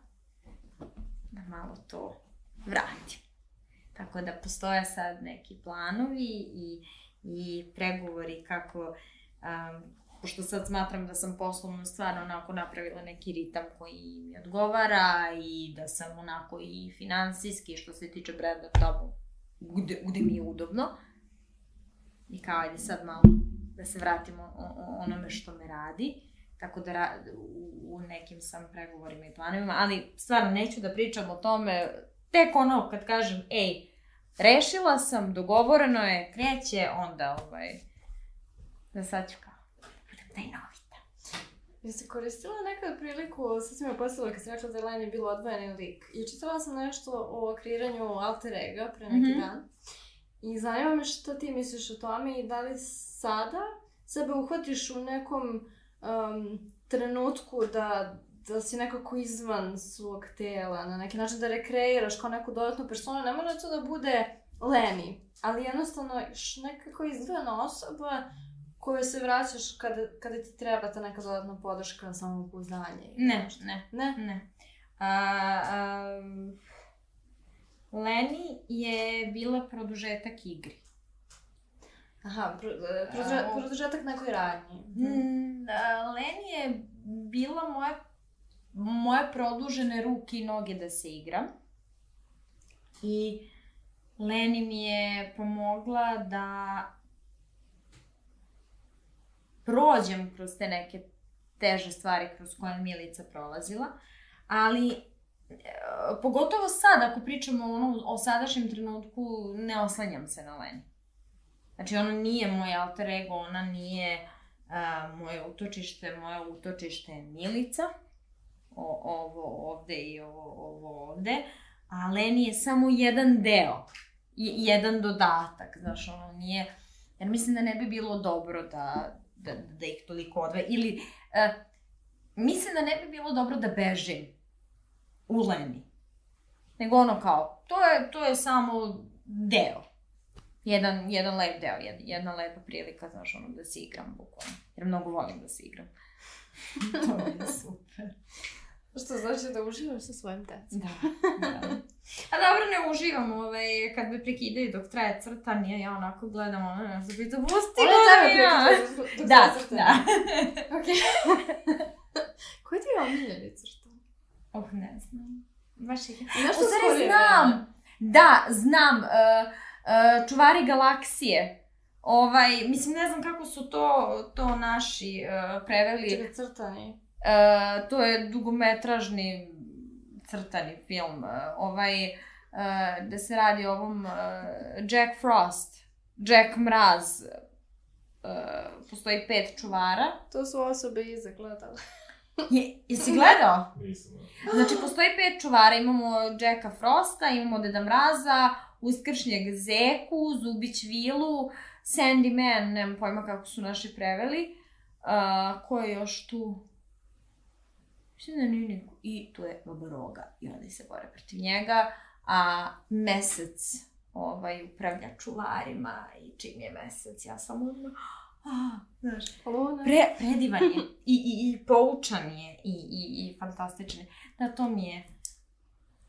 da malo to vratim. Tako da postoje sad neki planovi i, i pregovori kako um, pošto sad smatram da sam poslovno stvarno onako napravila neki ritam koji mi odgovara i da sam onako i finansijski što se tiče predmeta gde, gde mi je udobno. I kao, ajde sad malo da se vratimo onome što me radi. Tako da ra, u nekim sam pregovorima i planovima, ali stvarno neću da pričam o tome tek ono kad kažem, ej, rešila sam, dogovoreno je, kreće, onda ovaj, da sad ću kao tajnovita. Jesi koristila nekad priliku, sad si me postavila kad si rekla da je Len je bilo odvojeni lik. I čitala sam nešto o kreiranju alter ega pre neki mm -hmm. dan. I zanima me šta ti misliš o tome i da li sada sebe uhvatiš u nekom um, trenutku da, da si nekako izvan svog tela, na neki način da rekreiraš kao neku dodatnu personu, ne mora to da bude Leni, ali jednostavno nekako izdvojena osoba koju se vraćaš kada, kada ti treba ta neka dodatna podrška, samopouzdanje. Ne, ne, ne. ne. A, Leni je bila produžetak igri. Aha, pro, e, produže, produžetak nekoj radnji. Mm, Leni je bila moje, moje produžene ruke i noge da se igram. I Leni mi je pomogla da prođem kroz te neke teže stvari kroz koje Milica prolazila, ali e, pogotovo sad, ako pričamo ono, o sadašnjem trenutku, ne oslanjam se na Leni. Znači, ona nije moj alter ego, ona nije uh, moje utočište, moje utočište je Milica, o, ovo ovde i ovo, ovo ovde, a Leni je samo jedan deo, I, jedan dodatak, znaš, ono nije, jer mislim da ne bi bilo dobro da, da, da ih toliko odve, ili uh, mislim da ne bi bilo dobro da bežim u Leni, nego ono kao, to je, to je samo deo jedan, jedan lep deo, jedna, jedna lepa prilika, znaš, ono, da se igram, bukvalno. Jer mnogo volim da se igram. to je super. Što znači da uživaš sa svojim decom. Da, da. A dobro, ne uživam, ovaj, kad me prekidaju dok traje crtanje, ja onako gledam, ono, ne znam, pitam, pusti ga ja. Da, da. Okej. Koji ti je omiljeni crtan? Oh, ne znam. Baš je... Nešto znam! Da, znam. Uh, uh, Čuvari galaksije. Ovaj, mislim, ne znam kako su to, to naši uh, preveli. Čekaj, crtani. Uh, to je dugometražni crtani film. Uh, ovaj, uh, da se radi o ovom uh, Jack Frost, Jack Mraz. Uh, postoji pet čuvara. To su osobe iza gledala. Je, jesi gledao? Nisam. Znači, postoji pet čuvara. Imamo Jacka Frosta, imamo Deda Mraza, Uskršnjeg Zeku, Zubić Vilu, Sandy Man, nemam pojma kako su naši preveli. Uh, ko je još tu? Mislim da nije niko. I tu je Baboroga i oni se bore protiv njega. A Mesec ovaj, upravlja čuvarima i čim je Mesec, ja sam ono... Ah, znaš, pre, predivan je i, i, i poučan je i, i, i fantastičan je. Da, to mi je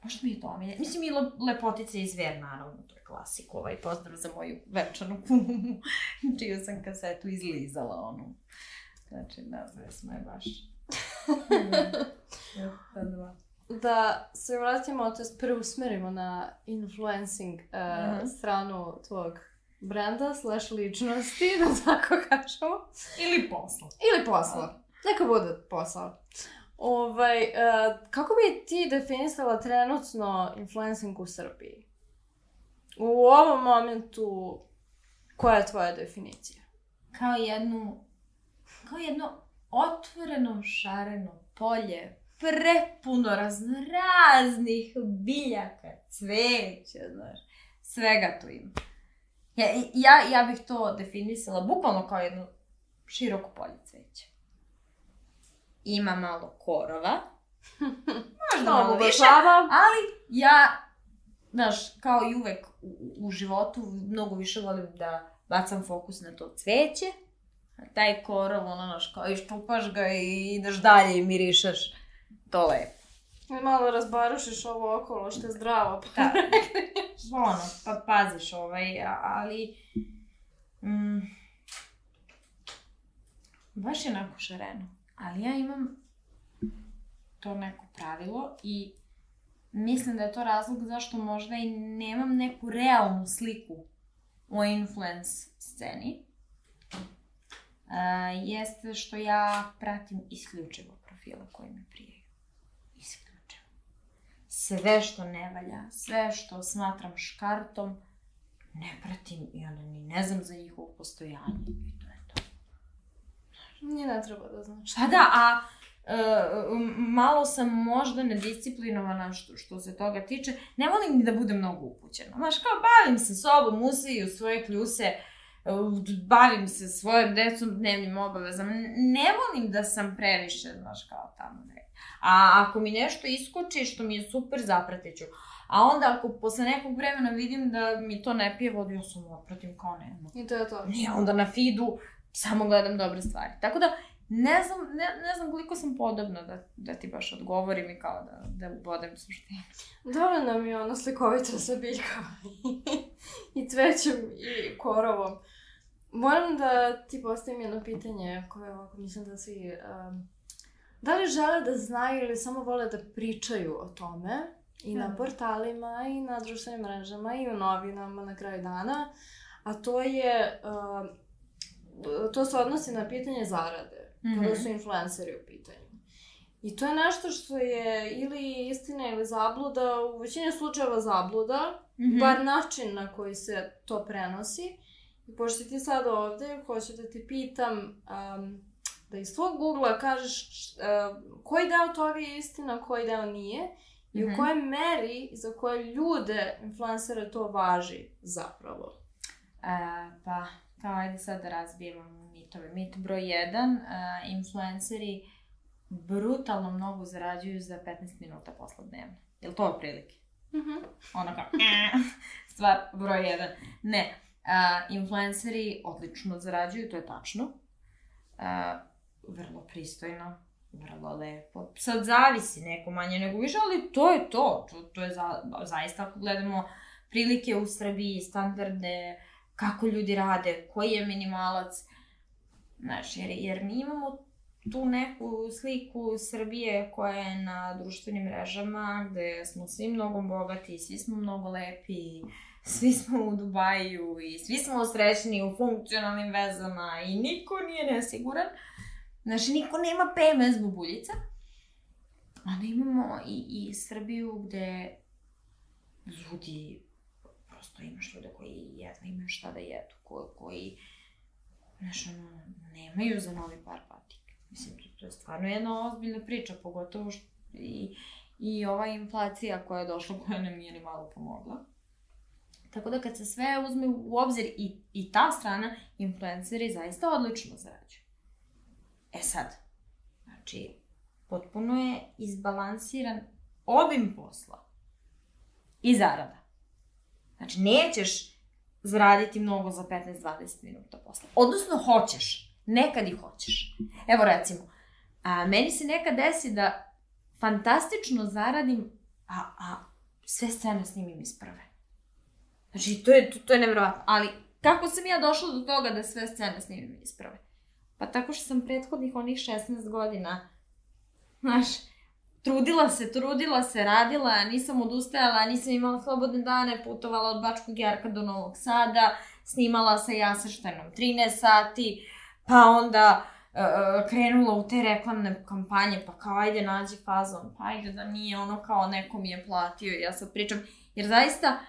Možda mi je to omiljeno. Mislim i Lepotica i zver, naravno, to je klasik, ovaj pozdrav za moju večanu kumu, čiju sam kasetu izlizala, onu. Znači, nazve smo je baš. Da se vratimo, to je preusmerimo na influencing uh, uh-huh. stranu tvog brenda slash ličnosti, da tako kažemo. Ili posla. Ili posla. Neka bude posao. Ovaj, uh, kako bi ti definisala trenutno influencing u Srbiji? U ovom momentu, koja je tvoja definicija? Kao jednu, kao jedno otvoreno šareno polje, prepuno raznoraznih biljaka, cveća, znaš, svega tu ima. Ja, ja, ja bih to definisala bukvalno kao jedno široko polje cveća ima malo korova. Možda malo više, ali ja, znaš, kao i uvek u, u životu, mnogo više volim da bacam fokus na to cveće, taj korov, ono, znaš, kao iščupaš ga i ideš dalje i mirišeš, to lepo. I malo razbarušiš ovo okolo što je zdravo. Pa da, ono, pa paziš ovaj, ali... Mm, baš je onako šareno. Ali ja imam to neko pravilo i mislim da je to razlog zašto možda i nemam neku realnu sliku o influence sceni. Uh, jeste što ja pratim isključivo profile koji mi prijaju. Isključivo. Sve što ne valja, sve što smatram škartom, ne pratim i onda ni ne znam za njihovo postojanje. I to Nije ne treba da znaš. Pa da, a Uh, malo sam možda nedisciplinovana što, što se toga tiče. Ne volim ni da budem mnogo upućena. Znaš, kao bavim se sobom, usiju svoje kljuse, bavim se svojom decom, dnevnim obavezama. Ne volim da sam previše, znaš, kao tamo ne. A ako mi nešto iskoči što mi je super, zapratit ću. A onda ako posle nekog vremena vidim da mi to ne pije vodu, ja sam opratim kao nema. I to je to. Nije, onda na feedu samo gledam dobre stvari. Tako da, ne znam, ne, ne znam koliko sam podobna da, da ti baš odgovorim i kao da, da ubodem suštinu. Dobro nam je ono slikovito sa biljkama i cvećem i korovom. Moram da ti postavim jedno pitanje koje ovako mislim da svi... Um, da li žele da znaju ili samo vole da pričaju o tome i na portalima i na društvenim mrežama i u novinama na kraju dana, a to je... Uh, to se odnosi na pitanje zarade, mm -hmm. kada su influenceri u pitanju. I to je nešto što je ili istina ili zabluda, u većini slučajeva zabluda, mm -hmm. bar način na koji se to prenosi. Pošto ti sad ovde, hoću da ti pitam um, da iz tvog Google-a kažeš uh, koji deo toga je istina, koji deo nije i mm -hmm. u mhm. kojoj meri za koje ljude influencere to važi zapravo. E, pa, kao ajde sad da razbijemo mitove. Mit broj jedan, uh, influenceri brutalno mnogo zarađuju za 15 minuta posla dnevno. Je li to otprilike? Mhm. Mm ono kao, stvar broj jedan. Ne, Uh, influenceri odlično zarađuju, to je tačno. Uh, vrlo pristojno, vrlo lepo. Sad zavisi neko manje nego više, ali to je to. To, to je za, zaista ako gledamo prilike u Srbiji, standarde, kako ljudi rade, koji je minimalac. Znaš, jer, jer mi imamo tu neku sliku Srbije koja je na društvenim mrežama, gde smo svi mnogo bogati, svi smo mnogo lepi, svi smo u Dubaju i svi smo srećni u funkcionalnim vezama i niko nije nesiguran. Znači, niko nema PMS bubuljica. A da imamo i, i Srbiju gde ljudi, prosto imaš ljude koji jedva imaju šta da jedu, koji, koji znaš, ono, nemaju za novi par patika. Mislim, to, to je stvarno jedna ozbiljna priča, pogotovo što i, i ova inflacija koja je došla, koja nam nije ni malo pomogla. Tako da kad se sve uzme u obzir i, i ta strana, influenceri zaista odlično zarađuju. E sad, znači, potpuno je izbalansiran obim posla i zarada. Znači, nećeš zaraditi mnogo za 15-20 minuta posla. Odnosno, hoćeš. Nekad i hoćeš. Evo recimo, a, meni se nekad desi da fantastično zaradim, a, a sve scene snimim iz prve. Znači, to je, to, to je nevjerovatno. Ali, kako sam ja došla do toga da sve scene snimim isprave? Pa tako što sam prethodnih onih 16 godina, znaš, trudila se, trudila se, radila, nisam odustajala, nisam imala slobodne dane, putovala od Bačkog Jarka do Novog Sada, snimala sa Jasrštajnom 13 sati, pa onda uh, krenula u te reklamne kampanje, pa kao ajde nađi fazon, pa ajde da nije ono kao neko mi je platio, ja sad pričam, jer zaista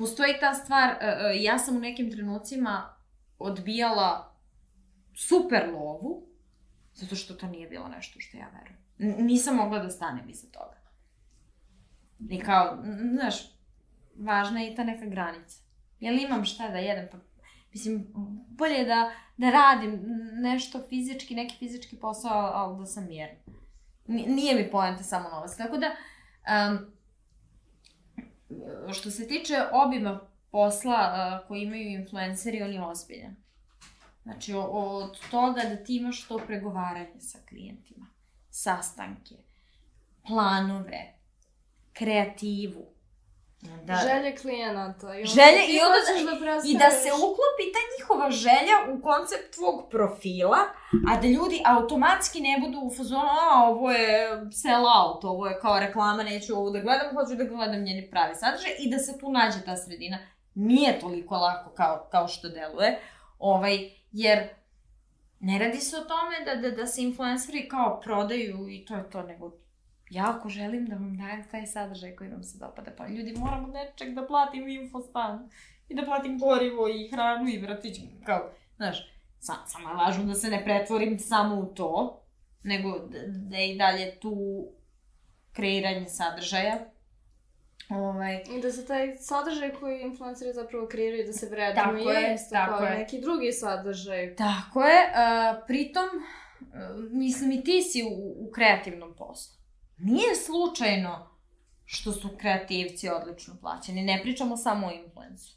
postoji ta stvar, uh, ja sam u nekim trenucima odbijala super lovu, zato što to nije bilo nešto što ja verujem. Nisam mogla da stanem iza toga. I kao, znaš, važna je i ta neka granica. Jel imam šta da jedem? Pa, mislim, bolje je da, da radim nešto fizički, neki fizički posao, ali da sam mirna. Nije mi poenta samo novac. Tako da, um, što se tiče obima posla koji imaju influenceri, on je ozbiljan. Znači, od toga da ti imaš to pregovaranje sa klijentima, sastanke, planove, kreativu, Da. Želje klijenata. I želje i onda da, i da se uklopi ta njihova želja u koncept tvog profila, a da ljudi automatski ne budu u fazonu, a ovo je sell out, ovo je kao reklama, neću ovo da gledam, hoću da gledam njeni pravi sadržaj i da se tu nađe ta sredina. Nije toliko lako kao, kao što deluje, ovaj, jer ne radi se o tome da, da, da se influenceri kao prodaju i to je to, nego ja ako želim da vam dajem taj sadržaj koji vam se dopada, pa ljudi moram nečeg da platim infostan i da platim gorivo i hranu i vratić, kao, znaš, sam, samo je važno da se ne pretvorim samo u to, nego da, da i dalje tu kreiranje sadržaja. Ovaj... I da se taj sadržaj koji influenceri zapravo kreiraju da se vrednuje tako je, tako kao je. neki drugi sadržaj. Tako je. Uh, pritom, uh, mislim i ti si u, u kreativnom poslu. Nije slučajno što su kreativci odlično plaćeni. Ne pričamo samo o influencu.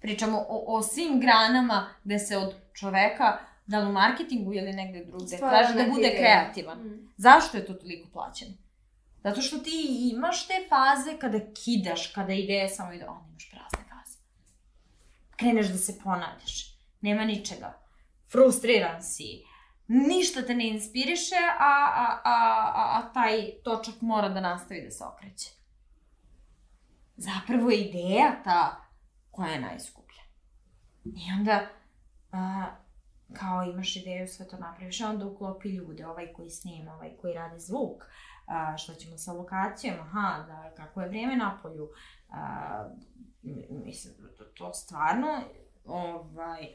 Pričamo o, o svim granama gde se od čoveka, da li u marketingu ili negde drugde, traži da bude kreativan. Mm. Zašto je to toliko plaćeno? Zato što ti imaš te faze kada kidaš, kada ideje samo ide, onda imaš prazne faze. Kreneš da se ponavljaš. Nema ničega. Frustriran si. Ništa te ne inspiriše, a, a, a, a, a taj točak mora da nastavi da se okreće. Zapravo je ideja ta koja je najskuplja. I onda, a, kao imaš ideju, sve to napraviš, a onda uklopi ljude, ovaj koji snima, ovaj koji radi zvuk, a, šta ćemo sa lokacijom, aha, da, kako je vrijeme na polju, mislim, to, to stvarno, ovaj,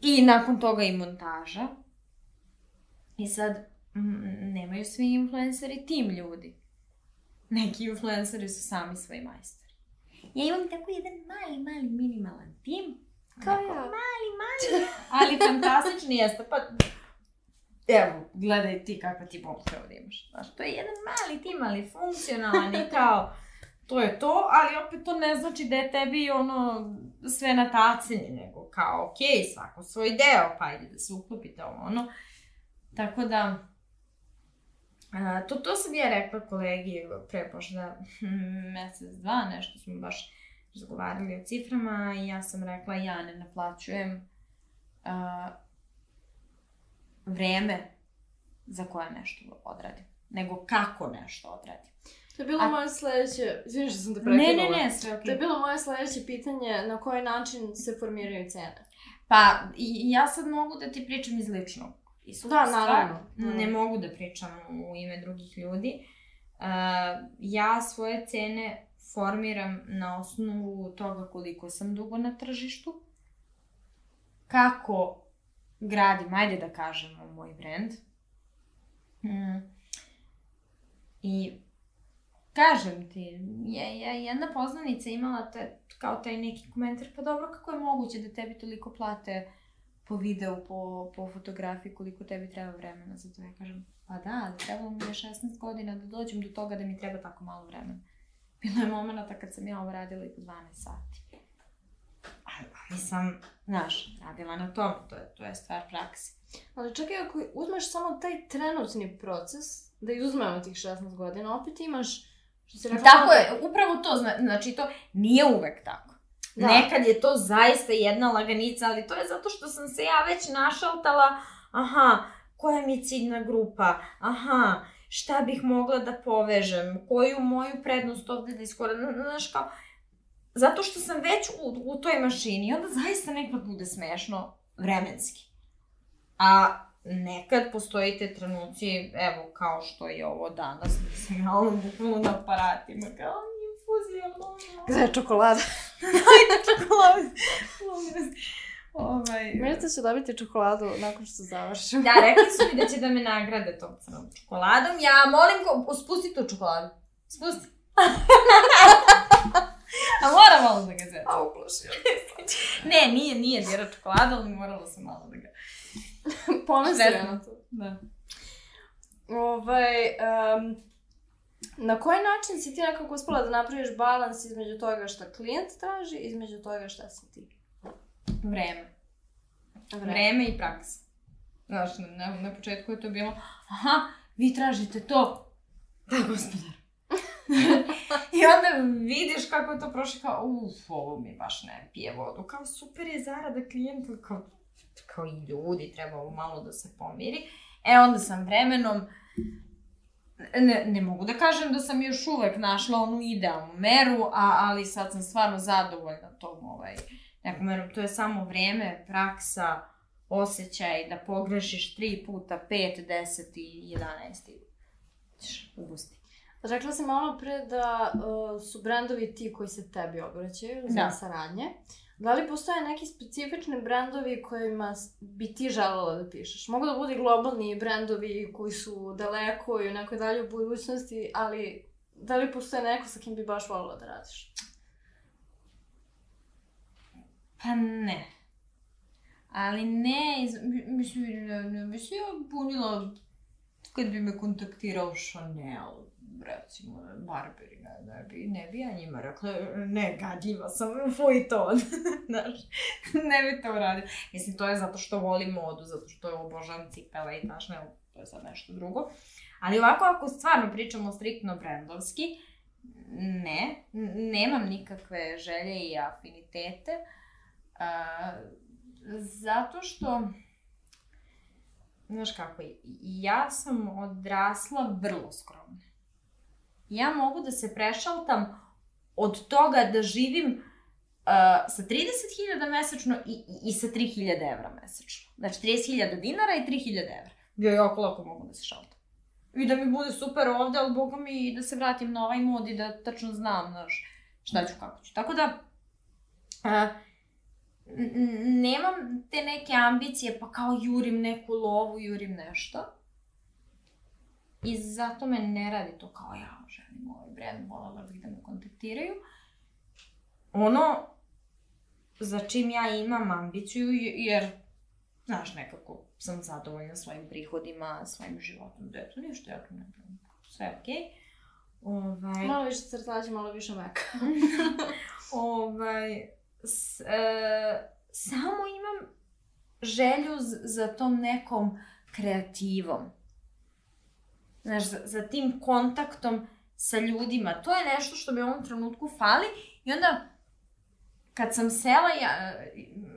i nakon toga i montaža. I sad, m, nemaju svi influenceri tim ljudi. Neki influenceri su sami svoji majstori. Ja imam tako jedan mali, mali, minimalan tim. Kao ja. Mali, mali, ali fantastični jeste. Pa evo, gledaj ti kakva ti momka ovdje imaš. Znaš, to je jedan mali tim, ali funkcionalan i kao, to je to, ali opet to ne znači da je tebi ono sve na tacini, nego kao, ok, svako svoj deo, pa ajde da se uklopite ovo, ono. Tako da, a, to, to sam ja rekla kolegi pre možda mesec, dva, nešto smo baš razgovarali o ciframa i ja sam rekla ja ne naplaćujem a, vreme za koje nešto odradim, nego kako nešto odradim. To je bilo A... moje sledeće, izvini što sam te prekidala. Ne, ne, ne, sve okay. To je bilo moje sledeće pitanje, na koji način se formiraju cene? Pa, i, ja sad mogu da ti pričam iz ličnog iskustva. Da, naravno. Ne mm. mogu da pričam u ime drugih ljudi. Uh, ja svoje cene formiram na osnovu toga koliko sam dugo na tržištu, kako gradim, ajde da kažemo, moj brand. Mm. I kažem ti, je, je jedna poznanica imala te, kao taj neki komentar, pa dobro, kako je moguće da tebi toliko plate po videu, po, po fotografiji, koliko tebi treba vremena za to. Ja kažem, pa da, ali trebalo mi je 16 godina da dođem do toga da mi treba tako malo vremena. Bilo je momenta kad sam ja ovo radila i po 12 sati ali sam, znaš, radila na tom, to je, to je stvar prakse. Ali čekaj, ako uzmeš samo taj trenutni proces, da izuzmemo tih 16 godina, opet imaš, što se rekla... Tako je, upravo to, znači to nije uvek tako. Da. Nekad je to zaista jedna laganica, ali to je zato što sam se ja već našaltala, aha, koja mi je ciljna grupa, aha, šta bih mogla da povežem, koju moju prednost ovde da iskoristim, znaš kao, zato što sam već u, u toj mašini, onda zaista nekad bude smešno vremenski. A nekad postoji te trenuci, evo, kao što je ovo danas, mislim, ja ono bukvalno na aparatima, kao infuzija, ono... Gde je čokolada? Ovaj... Možete će dobiti čokoladu nakon što završim. da, rekli su mi da će da me nagrade tom crnom čokoladom. Ja molim ko... Spusti tu čokoladu. Spusti. A mora malo da ga zeti. A uplašio. ne, nije, nije djera čokolada, ali morala sam malo da ga... Ponosio na to. Da. Ovaj, um, na koji način si ti nekako uspela da napraviš balans između toga šta klijent traži, između toga šta si ti? Vreme. Vreme, Vreme i praksa. Znaš, na, na početku je to bilo, aha, vi tražite to. Da, gospodar. I onda vidiš kako je to prošlo, kao, uf, ovo mi baš ne pije vodu. Kao, super je zarada klijenta, kao, kao i ljudi, treba ovo malo da se pomiri. E, onda sam vremenom, ne, ne mogu da kažem da sam još uvek našla onu idealnu meru, a, ali sad sam stvarno zadovoljna tom ovaj, nekom merom. To je samo vreme, praksa, osjećaj da pogrešiš tri puta, pet, deset i jedanest i u gusti. Rekla si malo pre da uh, su brendovi ti koji se tebi obraćaju za da. saradnje. Da li postoje neki specifični brendovi kojima bi ti želela da pišeš? Mogu da budu globalni brendovi koji su daleko i u nekoj daljoj budućnosti, ali da li postoje neko sa kim bi baš volila da radiš? Pa ne. Ali ne, iz, mislim, ne, ne bi se ja kad bi me kontaktirao Chanel, recimo, Barberi, ne, ne bi, ne bi ja njima rekla, ne, gadljiva sam, fuj to, znaš, ne bi to uradio. Mislim, to je zato što volim modu, zato što je obožavam cipele i znaš, ne, to je sad nešto drugo. Ali ovako, ako stvarno pričamo striktno brendovski, ne, nemam nikakve želje i afinitete, a, zato što, znaš kako, ja sam odrasla vrlo skromno. Ja mogu da se prešaltam od toga da živim uh, sa 30.000 mesečno i, i, i sa 3.000 evra mesečno. Znači 30.000 dinara i 3.000 evra. Ja jako lako mogu da se šaltam. I da mi bude super ovde, ali boga mi i da se vratim na ovaj mod i da tačno znam, znaš, šta ću, kako ću. Tako da, uh, nemam te neke ambicije, pa kao jurim neku lovu, jurim nešto. I zato me ne radi to kao ja želim ovaj brand, volala bih da me kontaktiraju. Ono za čim ja imam ambiciju, jer, znaš, nekako sam zadovoljna svojim prihodima, svojim životom, da eto, ništa ja tu ne znam, sve okej. Okay. Ovaj... Malo više crtađe, malo više meka. ovaj, s, e, samo imam želju za tom nekom kreativom. Znaš, za, za tim kontaktom sa ljudima. To je nešto što mi u ovom trenutku fali i onda kad sam sela, ja,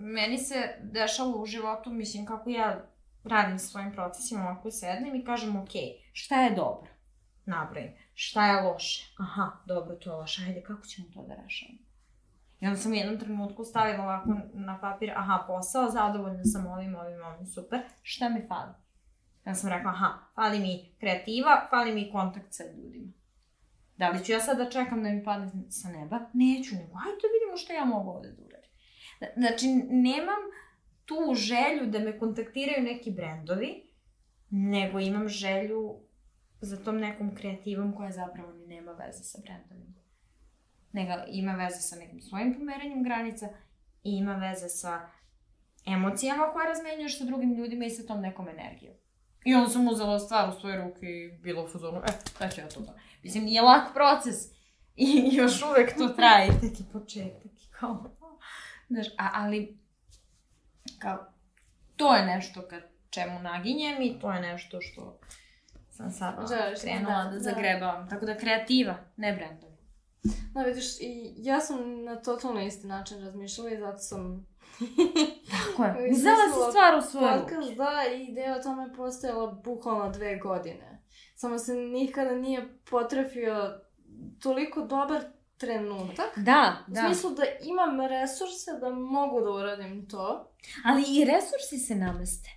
meni se dešava u životu, mislim, kako ja radim svojim procesima, ovako sednem i kažem, ok, šta je dobro? Nabrojim. Šta je loše? Aha, dobro, to je loše. Ajde, kako ćemo to da rešavamo? I onda sam u jednom trenutku stavila ovako na papir, aha, posao, zadovoljna sam ovim, ovim, ovim, super. Šta mi fali? Ja sam rekla, aha, fali mi kreativa, fali mi kontakt sa ljudima. Da li ću ja sad da čekam da mi padne sa neba? Neću, nego hajde da vidimo šta ja mogu ovde da uradim. Znači, nemam tu želju da me kontaktiraju neki brendovi, nego imam želju za tom nekom kreativom koja zapravo ni nema veze sa brendovima. Nego ima veze sa nekim svojim pomeranjem granica i ima veze sa emocijama koje razmenjuješ sa drugim ljudima i sa tom nekom energijom. I onda sam uzela stvar u svoje ruke i bila u fazonu, e, šta ću ja to da... Mislim, nije lak proces. I još uvek to traje. Neki početak. Kao, znaš, a, ali, kao, to je nešto ka čemu naginjem i to je nešto što sam sad Želiš, krenula da, da, da zagrebavam. Tako da kreativa, ne brendovi. Da, vidiš, i ja sam na totalno isti način razmišljala i zato sam Tako je. Uzela si stvar u svoje podcast. Da, i ideja o tome postojala bukvalno dve godine. Samo se nikada nije potrefio toliko dobar trenutak. Da, da. U smislu da imam resurse da mogu da uradim to. Ali i resursi se nameste.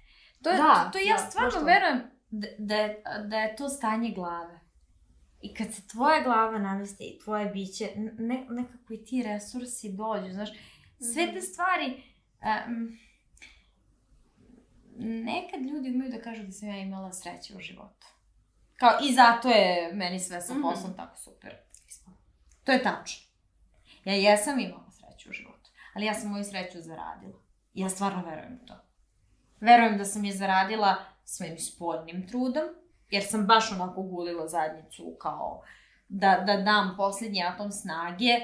To je, da, to, to ja da, stvarno verujem da, da, je, da je to stanje glave. I kad se tvoja glava nameste i tvoje biće, ne, nekako i ti resursi dođu, znaš, sve te mhm. stvari Um, nekad ljudi umeju da kažu da sam ja imala sreće u životu. Kao, i zato je meni sve sa mhm. poslom mm -hmm. tako super To je tačno. Ja jesam imala sreću u životu, ali ja sam moju sreću zaradila. Ja stvarno verujem u to. Verujem da sam je zaradila svojim spodnim trudom, jer sam baš onako gulila zadnjicu kao da, da dam poslednji atom snage,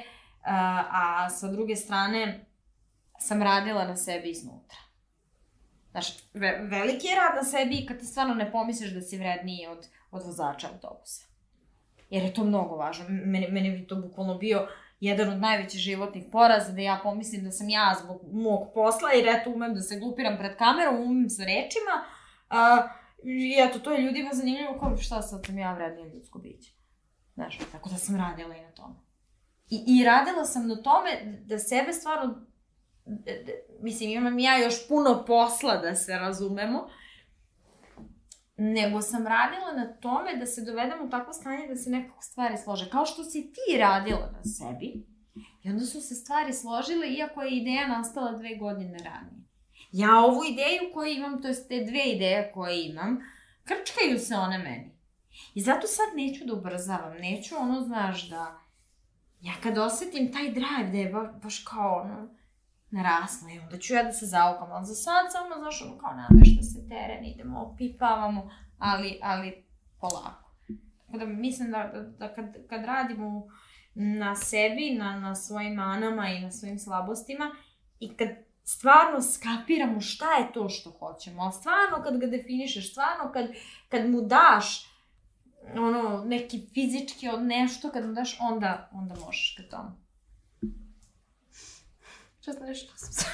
a, a sa druge strane sam radila na sebi iznutra. Znaš, ve, veliki je rad na sebi kad ti stvarno ne pomisliš da si vredniji od, od vozača autobusa. Jer je to mnogo važno. Mene, mene bi to bukvalno bio jedan od najvećih životnih poraza, da ja pomislim da sam ja zbog mog posla, jer eto umem da se glupiram pred kamerom, umem sa rečima, a, i eto, to je ljudima zanimljivo, kao šta sad sam ja vrednija ljudsko biće. Znaš, tako da sam radila i na tome. I, I radila sam na tome da sebe stvarno mislim, imam ja još puno posla da se razumemo, nego sam radila na tome da se dovedem u takvo stanje da se nekako stvari slože. Kao što si ti radila na sebi, I onda su se stvari složile, iako je ideja nastala dve godine ranije. Ja ovu ideju koju imam, to je te dve ideje koje imam, krčkaju se one meni. I zato sad neću da ubrzavam, neću ono, znaš, da... Ja kad osetim taj drive da je ba, baš kao ono, narasla i onda ću ja da se zaukam, ali za sad samo, znaš, ono, kao namešta se teren, idemo, opipavamo, ali, ali polako. Tako da mislim da, da, da kad, kad radimo na sebi, na, na svojim manama i na svojim slabostima i kad stvarno skapiramo šta je to što hoćemo, ali stvarno kad ga definišeš, stvarno kad, kad mu daš ono, neki fizički od nešto, kad mu daš, onda, onda možeš ka tomu. Šta nešto sam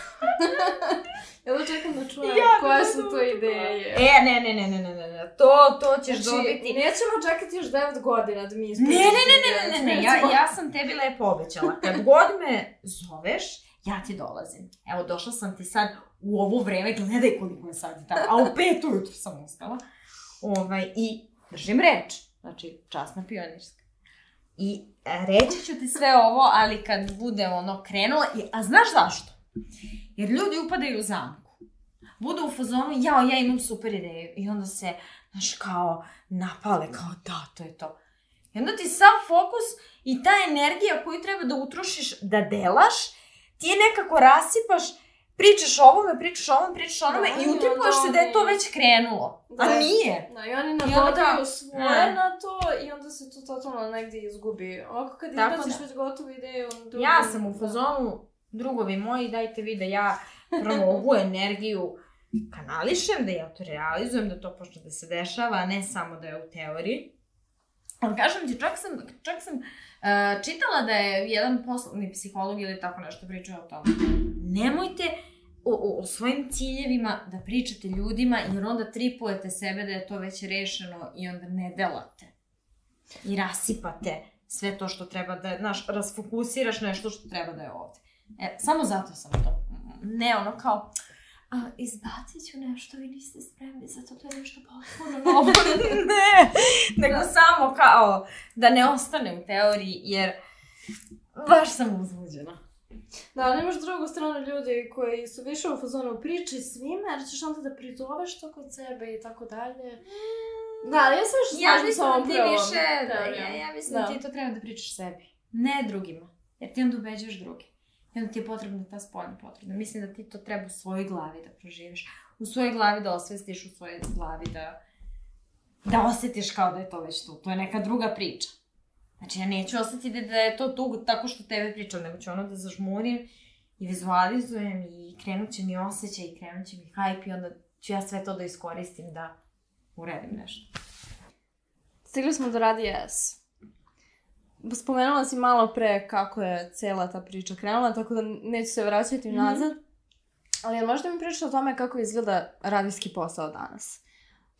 Ja da čekam da čujem ja, koje su to ideje. E, ne, ne, ne, ne, ne, ne, to, to ćeš znači, dobiti. nećemo čekati još 9 godina da mi ispričamo. Ne, ne, ne, ne, ne, ne, ne, ja, ja sam tebi lepo obećala. Kad god me zoveš, ja ti dolazim. Evo, došla sam ti sad u ovo vreme, gledaj koliko je sad tamo, a u pet ujutru sam ustala. Ovaj, I držim reč, znači časna pionirska. I reći ću ti sve ovo, ali kad bude ono krenulo, a znaš zašto? Jer ljudi upadaju u zamku. Budu u fazonu, jao, ja imam super ideju. I onda se, znaš, kao napale, kao da, to je to. I onda ti sav fokus i ta energija koju treba da utrošiš da delaš, ti je nekako rasipaš, pričaš o ovome, pričaš o ovome, pričaš o onome da, i utripuješ se da je to već krenulo. Da, a nije. Da, i oni nadodaju svoje ne. na to i onda se to totalno negdje izgubi. Ovako kad izbaciš da. već gotovu ideju... Drugi... Ja sam u fazonu, drugovi moji, dajte vi da ja prvo ovu energiju kanališem, da ja to realizujem, da to počne da se dešava, a ne samo da je u teoriji. Ali kažem ti, čak sam, čak sam uh, čitala da je jedan poslovni psiholog ili tako nešto pričao o tome. Nemojte o, o, o svojim ciljevima da pričate ljudima, jer onda tripujete sebe da je to već rešeno i onda ne delate. I rasipate sve to što treba da, znaš, rasfokusiraš nešto što treba da je ovde. E, samo zato sam to, ne ono kao, a, izbacit ću nešto, vi niste spremni za to, to je nešto potpuno novo. ne, nego da. samo kao da ne ostane u teoriji, jer baš sam uzbuđena. Da, nemaš drugu stranu ljudi koji su više u fazonu priče svime, jer ćeš onda da prizoveš to kod sebe i tako dalje. Da, ali ja sam još ja mislim da ti više, da, ja, ja mislim da. da ti to treba da pričaš sebi, ne drugima, jer ti onda ubeđuješ druge. I onda ti je potrebna ta spoljna potrebna. Mislim da ti to treba u svojoj glavi da proživiš. U svojoj glavi da osvestiš, u svojoj glavi da, da osetiš kao da je to već tu. To je neka druga priča. Znači, ja neću osetiti da je to tu tako što tebe pričam, nego ću ono da zažmurim i vizualizujem i krenut će mi osjećaj i krenut će mi hype i onda ću ja sve to da iskoristim da uredim nešto. Stigli smo do Radi S. Spomenula si malo pre kako je cela ta priča krenula, tako da neću se vraćati mm -hmm. nazad. Ali možda mi priča o tome kako izgleda radijski posao danas.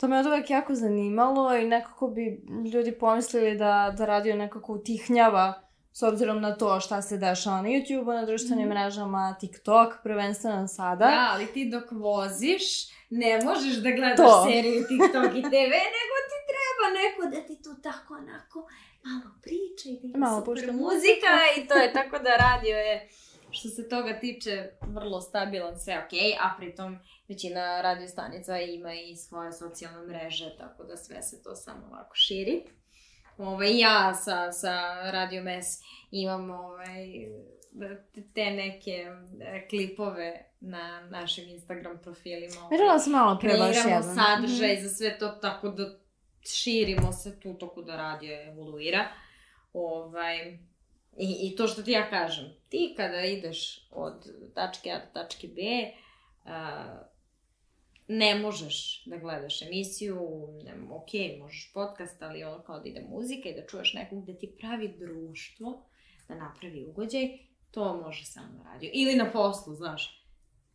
To me od uvek jako zanimalo i nekako bi ljudi pomislili da, da radio nekako utihnjava s obzirom na to šta se dešava na YouTube-u, na društvenim mm. mrežama, TikTok, prvenstveno sada. Da, ali ti dok voziš, ne možeš da gledaš to. seriju TikTok i TV, nego ti treba neko da ti tu tako onako malo priča i da malo super muzika i to je tako da radio je što se toga tiče vrlo stabilan, sve ok, a pritom većina radio stanica ima i svoje socijalne mreže, tako da sve se to samo ovako širi. Ovaj, ja sa, sa Radio Mes imam ovaj, te neke e, klipove na našim Instagram profilima. Videla sam malo pre baš jedan. sadržaj mm -hmm. za sve to, tako da širimo se tu toko da radio evoluira. Ovaj, i, I to što ti ja kažem, ti kada ideš od tačke A do tačke B, a, ne možeš da gledaš emisiju, ne, ok, možeš podcast, ali ono kao da ide muzika i da čuješ nekog da ti pravi društvo, da napravi ugođaj, to može samo na radio. Ili na poslu, znaš.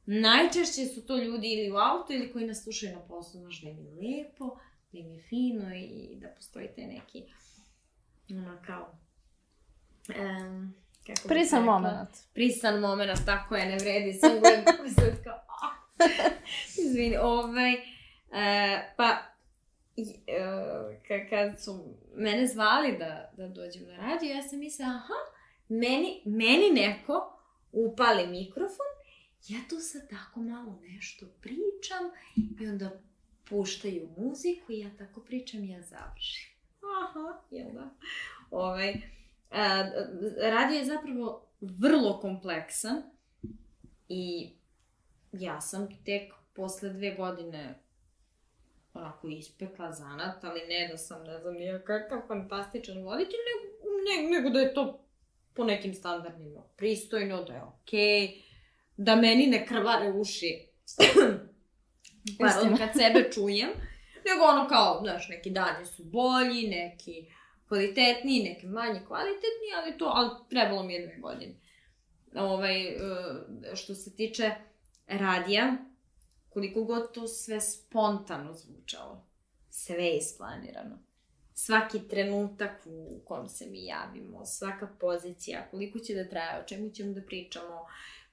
Najčešće su to ljudi ili u auto ili koji nas slušaju na poslu, znaš da im je lepo, da im je fino i da postoji taj neki, ono kao, um, kako Prisan moment. Prisan moment, tako je, ne vredi sam gledam kao, izvini, ovaj, uh, pa, uh, kad su mene zvali da, da dođem na radio, ja sam mislila, aha, meni, meni neko upali mikrofon, ja tu sad tako malo nešto pričam i onda puštaju muziku i ja tako pričam i ja završim. Aha, jel da? Ovaj, radio je zapravo vrlo kompleksan i ja sam tek posle dve godine onako ispekla zanat, ali ne da sam, ne znam, nije kakav fantastičan voditelj, nego, ne, nego da je to po nekim standardima pristojno, da je okej, okay, da meni ne krvare uši. Pardon, kad sebe čujem, nego ono kao, znaš, neki dani su bolji, neki kvalitetniji, neki manje kvalitetni, ali to, ali trebalo mi je dve godine. Ovaj, e, što se tiče radija, koliko god to sve spontano zvučalo, sve je isplanirano. Svaki trenutak u kom se mi javimo, svaka pozicija, koliko će da traje, o čemu ćemo da pričamo,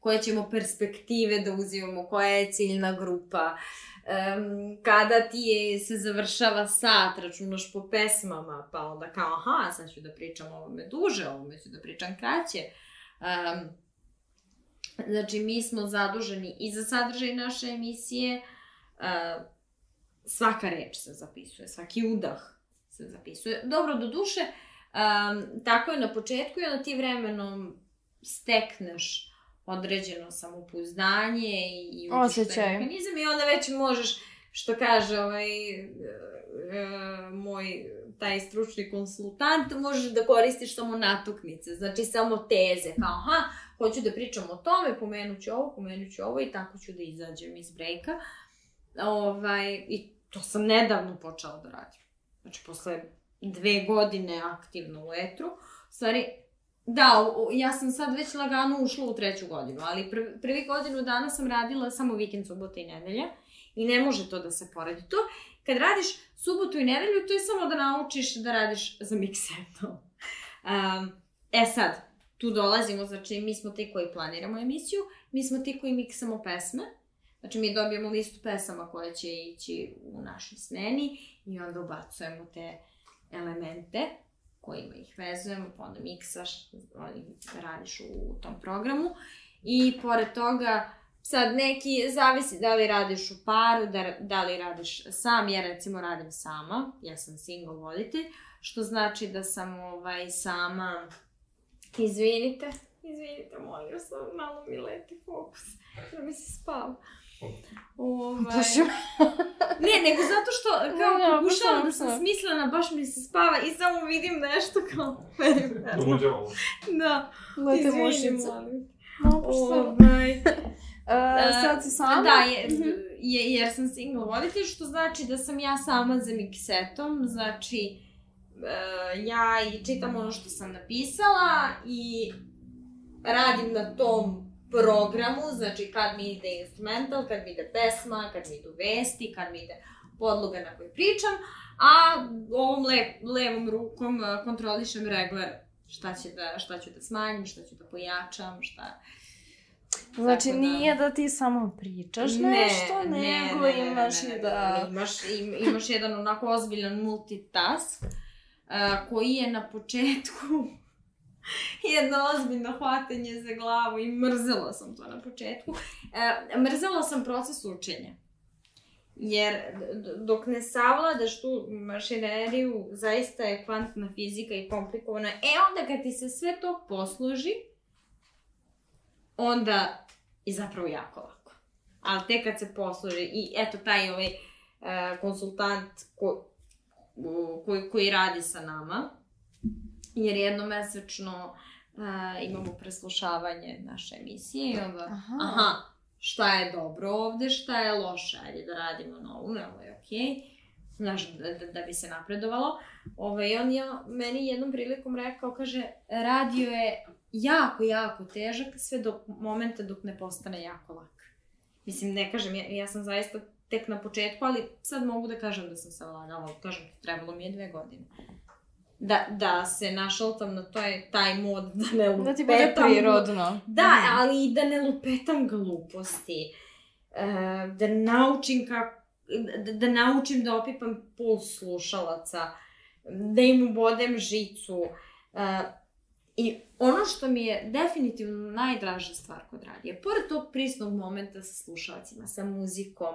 koje ćemo perspektive da uzimamo, koja je ciljna grupa, um, kada ti je, se završava sat, računaš po pesmama, pa onda kao, aha, sad ću da pričam o ovome duže, ovome ću da pričam kraće. Um, znači, mi smo zaduženi i za sadržaj naše emisije, uh, svaka reč se zapisuje, svaki udah se zapisuje. Dobro, do duše, um, tako je na početku i onda ti vremenom stekneš određeno samopouzdanje i osjećaj mehanizam i onda već možeš što kaže ovaj e, e, moj taj stručni konsultant, možeš da koristiš samo natuknice, znači samo teze, kao aha, hoću da pričam o tome, pomenut ću ovo, pomenut ću ovo i tako ću da izađem iz brejka. Ovaj, I to sam nedavno počela da radim. Znači, posle dve godine aktivno u etru, stvari, Da, ja sam sad već lagano ušla u treću godinu, ali prvi, prvi godinu dana sam radila samo vikend, subota i nedelja i ne može to da se poredi. To, kad radiš subotu i nedelju, to je samo da naučiš da radiš za miksetom. Um, e sad, tu dolazimo, znači mi smo ti koji planiramo emisiju, mi smo ti koji miksamo pesme, znači mi dobijemo listu pesama koje će ići u našoj smeni i onda ubacujemo te elemente kojima ih vezujemo, pa onda miksaš, radiš u tom programu. I pored toga, sad neki, zavisi da li radiš u paru, da, da li radiš sam, ja recimo radim sama, ja sam single voditelj, što znači da sam ovaj, sama, izvinite, izvinite, molim vas, malo mi leti fokus, da mi se spava. Ovaj... ne, nego zato što kao ja, pokušavam da sam smislena, baš mi se spava i samo vidim nešto kao... Da, izvini, molim. Ovaj... Uh, sad si sama? Da, je, mhm. je, jer sam single voditelj, što znači da sam ja sama za miksetom, znači uh, ja i čitam ono što sam napisala i radim na tom programu, znači kad mi ide instrumental, kad mi ide pesma, kad mi idu vesti, kad mi ide podloga na kojoj pričam, a ovom le, levom rukom kontrolišem regler šta, će da, šta ću da smanjim, šta ću da pojačam, šta... Znači, da... nije da ti samo pričaš ne, nešto, ne, nego ne, ne, imaš ne, i da... Imaš, im, imaš jedan onako ozbiljan multitask, uh, koji je na početku jedno ozbiljno hvatanje za glavu i mrzela sam to na početku. E, mrzela sam proces učenja. Jer dok ne savladaš tu mašineriju, zaista je kvantna fizika i komplikovana. E onda kad ti se sve to posloži, onda je zapravo jako lako. Ali te kad se posloži i eto taj ovaj e, konsultant ko, koji, koji radi sa nama, jer jednomesečno uh, imamo preslušavanje naše emisije i onda, aha. aha, šta je dobro ovde, šta je loše, ajde da radimo novu, ovo je okej. Okay znaš, da, da, da bi se napredovalo. Ovaj, on je meni jednom prilikom rekao, kaže, radio je jako, jako težak sve do momenta dok ne postane jako lak. Mislim, ne kažem, ja, ja sam zaista tek na početku, ali sad mogu da kažem da sam se lagala, kažem, trebalo mi je dve godine da, da se našaltam na taj, taj mod, da ne lupetam. Da ti bude prirodno. Da, mm. ali i da ne lupetam gluposti. E, da naučim kako, da, da naučim da opipam puls slušalaca, da im ubodem žicu. E, I ono što mi je definitivno najdraža stvar kod radija, pored tog prisnog momenta sa slušalcima, sa muzikom,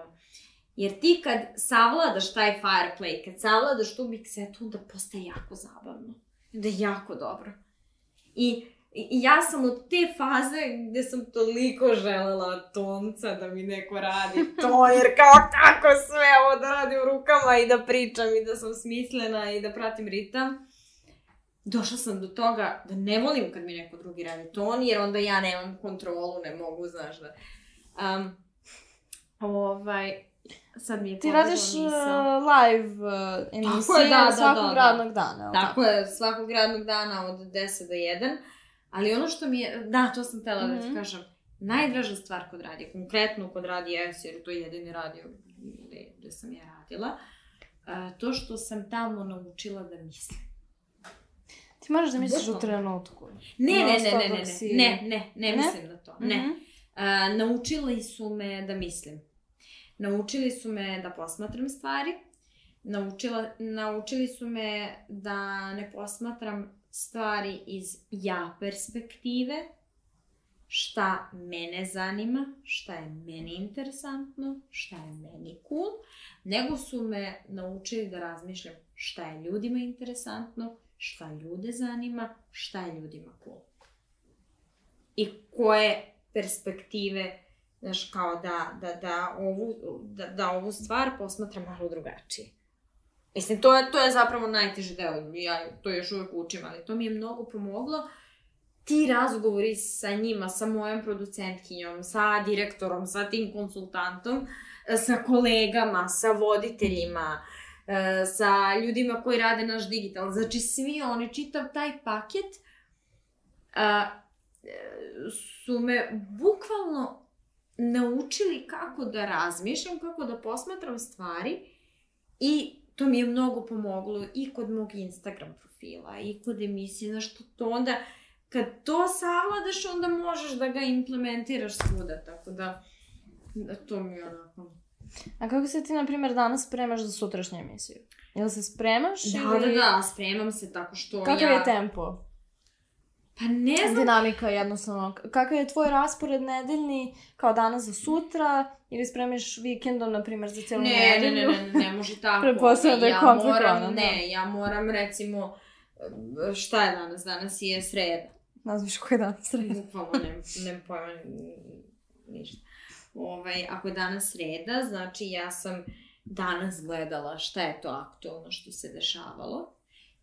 jer ti kad savladaš taj fireplay, kad savladaš tu miksetu, onda postaje jako zabavno. Onda je jako dobro. I I ja sam od te faze gde sam toliko želela tonca da mi neko radi to, jer kao tako sve ovo da radim rukama i da pričam i da sam smislena i da pratim ritam. Došla sam do toga da ne volim kad mi neko drugi radi ton, jer onda ja nemam kontrolu, ne mogu, znaš da... Um, ovaj, sad mi je Ti radiš uh, live uh, emisije da, da, svakog da, da, radnog dana. Tako, tako je, svakog radnog dana od 10 do 1. Ali ono što mi je, da, to sam tela mm -hmm. da ti mhm. kažem, najdraža stvar kod radija, konkretno kod radija S, jer to je jedini radio gde, gde sam ja radila, uh, to što sam tamo naučila da mislim. Ti moraš da misliš u trenutku. Ne, ne, ne, ne, ne, ne, ne, ne, ne, mislim na to, mm -hmm. ne. Uh, naučili su me da mislim. Naučili su me da posmatram stvari, naučila, naučili su me da ne posmatram stvari iz ja perspektive, šta mene zanima, šta je meni interesantno, šta je meni cool, nego su me naučili da razmišljam šta je ljudima interesantno, šta ljude zanima, šta je ljudima cool. I koje perspektive, znaš, kao da, da, da, ovu, da, da ovu stvar posmatram malo drugačije. Mislim, to je, to je zapravo najteži deo, ja to još uvek učim, ali to mi je mnogo pomoglo. Ti razgovori sa njima, sa mojom producentkinjom, sa direktorom, sa tim konsultantom, sa kolegama, sa voditeljima, e, sa ljudima koji rade naš digital. Znači, svi oni, čitav taj paket, su me bukvalno naučili kako da razmišljam, kako da posmatram stvari i to mi je mnogo pomoglo i kod mog Instagram profila i kod emisije, znaš, to, to onda, kad to savladaš, onda možeš da ga implementiraš svuda, tako da, da to mi je onako... A kako se ti, na primjer, danas spremaš za sutrašnju emisiju? Jel se spremaš da, ili... Da, da, da, spremam se tako što Kakav ja... Kakav je tempo? Pa ne znam. Dinamika jednostavno. Kakav je tvoj raspored nedeljni kao danas za sutra ili spremiš vikendom, na primjer, za cijelu ne, nedelju? Ne, ne, ne, ne može tako. Prepostavljam da je ja komplikovano. Moram, ne, ja moram recimo, šta je danas? Danas je sreda. Nazviš koji je danas sreda? Bukvalno, ne, ne pojma ništa. Ovaj, ako je danas sreda, znači ja sam danas gledala šta je to aktualno što se dešavalo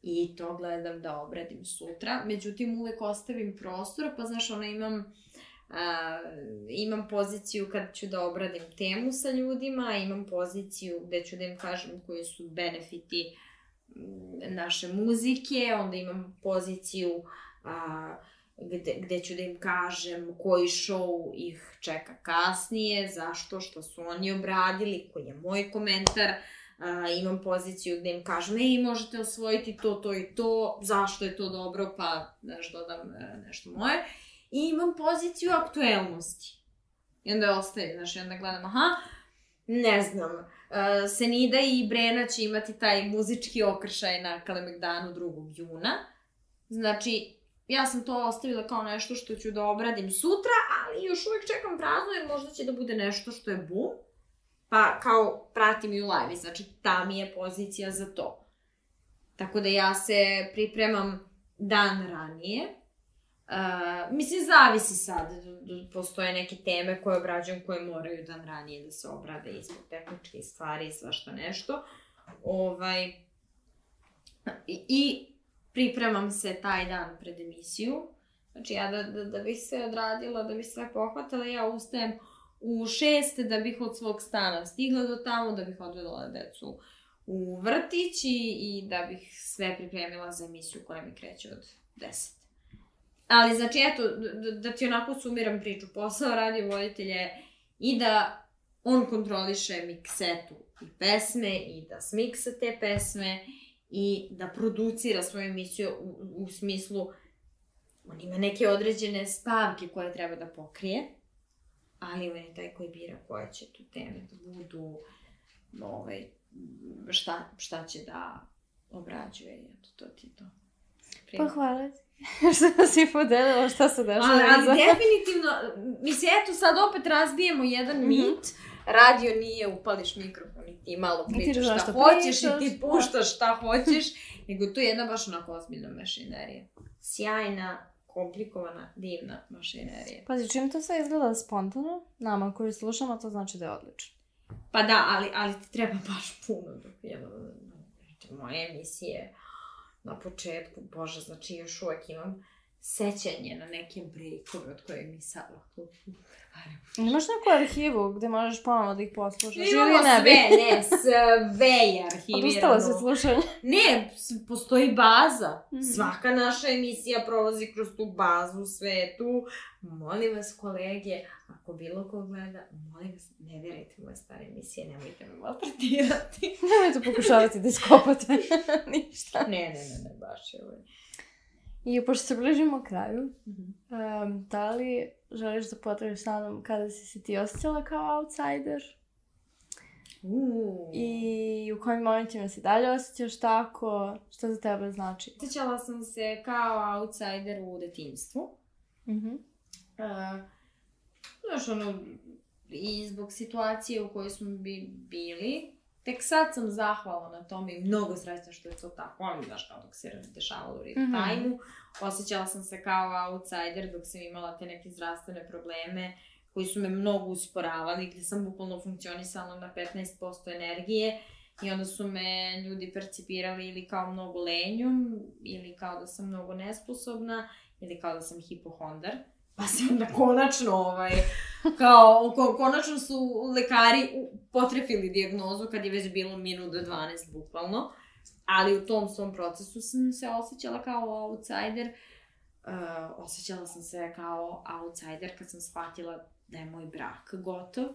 i to gledam da obradim sutra. Međutim, uvek ostavim prostor, pa znaš, ono imam a, imam poziciju kad ću da obradim temu sa ljudima, imam poziciju gde ću da im kažem koji su benefiti naše muzike, onda imam poziciju a, gde, gde ću da im kažem koji show ih čeka kasnije, zašto, što su oni obradili, koji je moj komentar, a, imam poziciju gde im kažem, ej, možete osvojiti to, to i to, zašto je to dobro, pa, znaš, dodam e, nešto moje. I imam poziciju aktuelnosti. I onda ostaje, znaš, i onda gledam, aha, ne znam, uh, Senida i Brena će imati taj muzički okršaj na Kalemegdanu 2. juna. Znači, ja sam to ostavila kao nešto što ću da obradim sutra, ali još uvek čekam prazno jer možda će da bude nešto što je bum pa kao pratim i u live, znači ta mi je pozicija za to. Tako da ja se pripremam dan ranije. Uh, mislim, zavisi sad, postoje neke teme koje obrađujem koje moraju dan ranije da se obrade i zbog tehničke stvari i svašta nešto. Ovaj, i, I pripremam se taj dan pred emisiju. Znači ja da, da, da bih se odradila, da bih sve pohvatala, ja ustajem u šest da bih od svog stana stigla do tamo, da bih odvedala decu u vrtić i, i da bih sve pripremila za emisiju koja mi kreće od 10. Ali znači eto, da ti onako sumiram priču, posao radi voditelje i da on kontroliše miksetu i pesme i da smiksa te pesme i da producira svoju emisiju u, u smislu on ima neke određene stavke koje treba da pokrije ali on je taj koji bira koje će tu teme da budu, ovaj, šta, šta će da obrađuje, eto, to ti to. Prima. Pa hvala ti. što si podelila, šta se dešava. Ali, ali definitivno, mislim, eto sad opet razbijemo jedan mm -hmm. mit. Radio nije upališ mikrofon i ti malo pričaš šta, šta hoćeš pričaš, i ti puštaš šta hoćeš, nego to je jedna baš onako ozbiljna mašinerija. Sjajna, komplikovana, divna mašinerija. Pazi, čim to sve izgleda spontano, nama koji slušamo, to znači da je odlično. Pa da, ali, ali ti treba baš puno dok jedno, moje emisije na početku, bože, znači još uvek imam sećanje na neke breakove od koje mi sad ovako... Imaš neku arhivu gde možeš ponovno da ih poslušaš? Ili ne sve, ne, sve je arhivirano. Odustala se slušanje? Ne, postoji baza. Mm -hmm. Svaka naša emisija prolazi kroz tu bazu, sve je tu. Molim vas, kolege, ako bilo ko gleda, molim vas, ne vjerujte moje stare emisije, nemojte me maltretirati. nemojte pokušavati da iskopate ništa. Ne, ne, ne, ne, baš je ovo. I pošto se bližimo kraju, mm -hmm. um, da li želiš da potrebiš sa mnom kada si se ti osjećala kao outsider? Uh. I u kojim momentima si dalje osjećaš tako? Šta za tebe znači? Osjećala sam se kao outsider u detinstvu. Mhm. Mm uh, znaš, ono, i zbog situacije u kojoj smo bi bili, tek sad sam zahvala na tome i mnogo srećna što je to tako, ali znaš kao dok se dešavalo u real mm -hmm. time-u. Osjećala sam se kao outsider dok sam imala te neke zdravstvene probleme koji su me mnogo usporavali, gde sam bukvalno funkcionisala na 15% energije i onda su me ljudi percipirali ili kao mnogo lenjom, ili kao da sam mnogo nesposobna, ili kao da sam hipohondar. Pa se onda konačno, ovaj, kao, ko, konačno su lekari potrefili dijagnozu kad je već bilo minut do 12, bukvalno. Ali u tom svom procesu sam se osjećala kao outsider. Uh, osjećala sam se kao outsider kad sam shvatila da je moj brak gotov.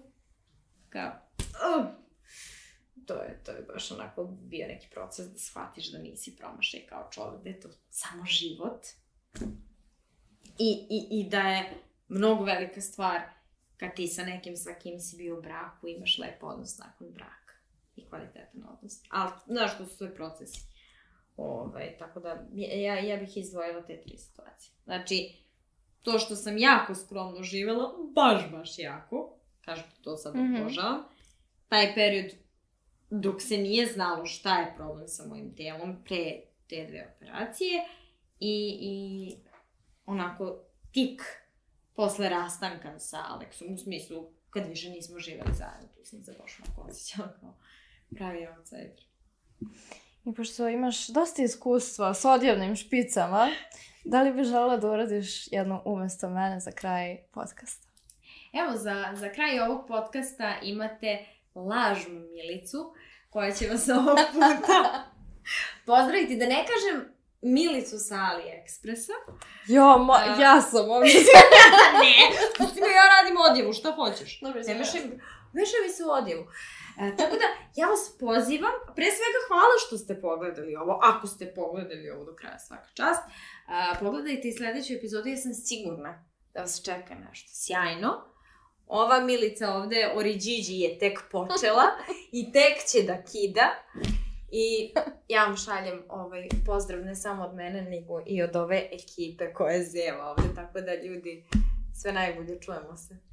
Kao, uh, to je, to je baš onako bio neki proces da shvatiš da nisi promašaj kao čovjek, da je to samo život. I, i, I da je mnogo velika stvar kad ti sa nekim sa kim si bio u braku imaš lep odnos nakon braka i kvalitetan odnos. Ali, znaš, to su sve procesi. Ovaj, tako da, ja, ja bih izdvojila te tri situacije. Znači, to što sam jako skromno živela, baš, baš jako, kažem to sad mm -hmm. obožavam, taj period dok se nije znalo šta je problem sa mojim telom pre te dve operacije i, i onako tik posle rastanka sa Aleksom, u smislu kad više nismo živeli zajedno, tu sam se baš onako osjećala kao pravi outsider. I pošto imaš dosta iskustva s odjevnim špicama, da li bi žela da uradiš jedno umesto mene za kraj podcasta? Evo, za, za kraj ovog podcasta imate lažnu Milicu, koja će vas ovog puta pozdraviti. Da ne kažem Milicu sa AliExpressa. Jo, ma, uh, ja sam ovdje. ne, pusti me, ja radim odjevu, šta hoćeš? Dobro, ne mešaj, mešaj mi se u odjevu. E, tako da, ja vas pozivam, pre svega hvala što ste pogledali ovo, ako ste pogledali ovo do kraja svaka čast. E, pogledajte i sledeću epizodu, ja sam sigurna da vas čeka nešto sjajno. Ova Milica ovde, Oriđiđi, je tek počela i tek će da kida. I ja vam šaljem ovaj pozdrav ne samo od mene, nego i od ove ekipe koja je zeva ovde, tako da ljudi, sve najbolje, čujemo se.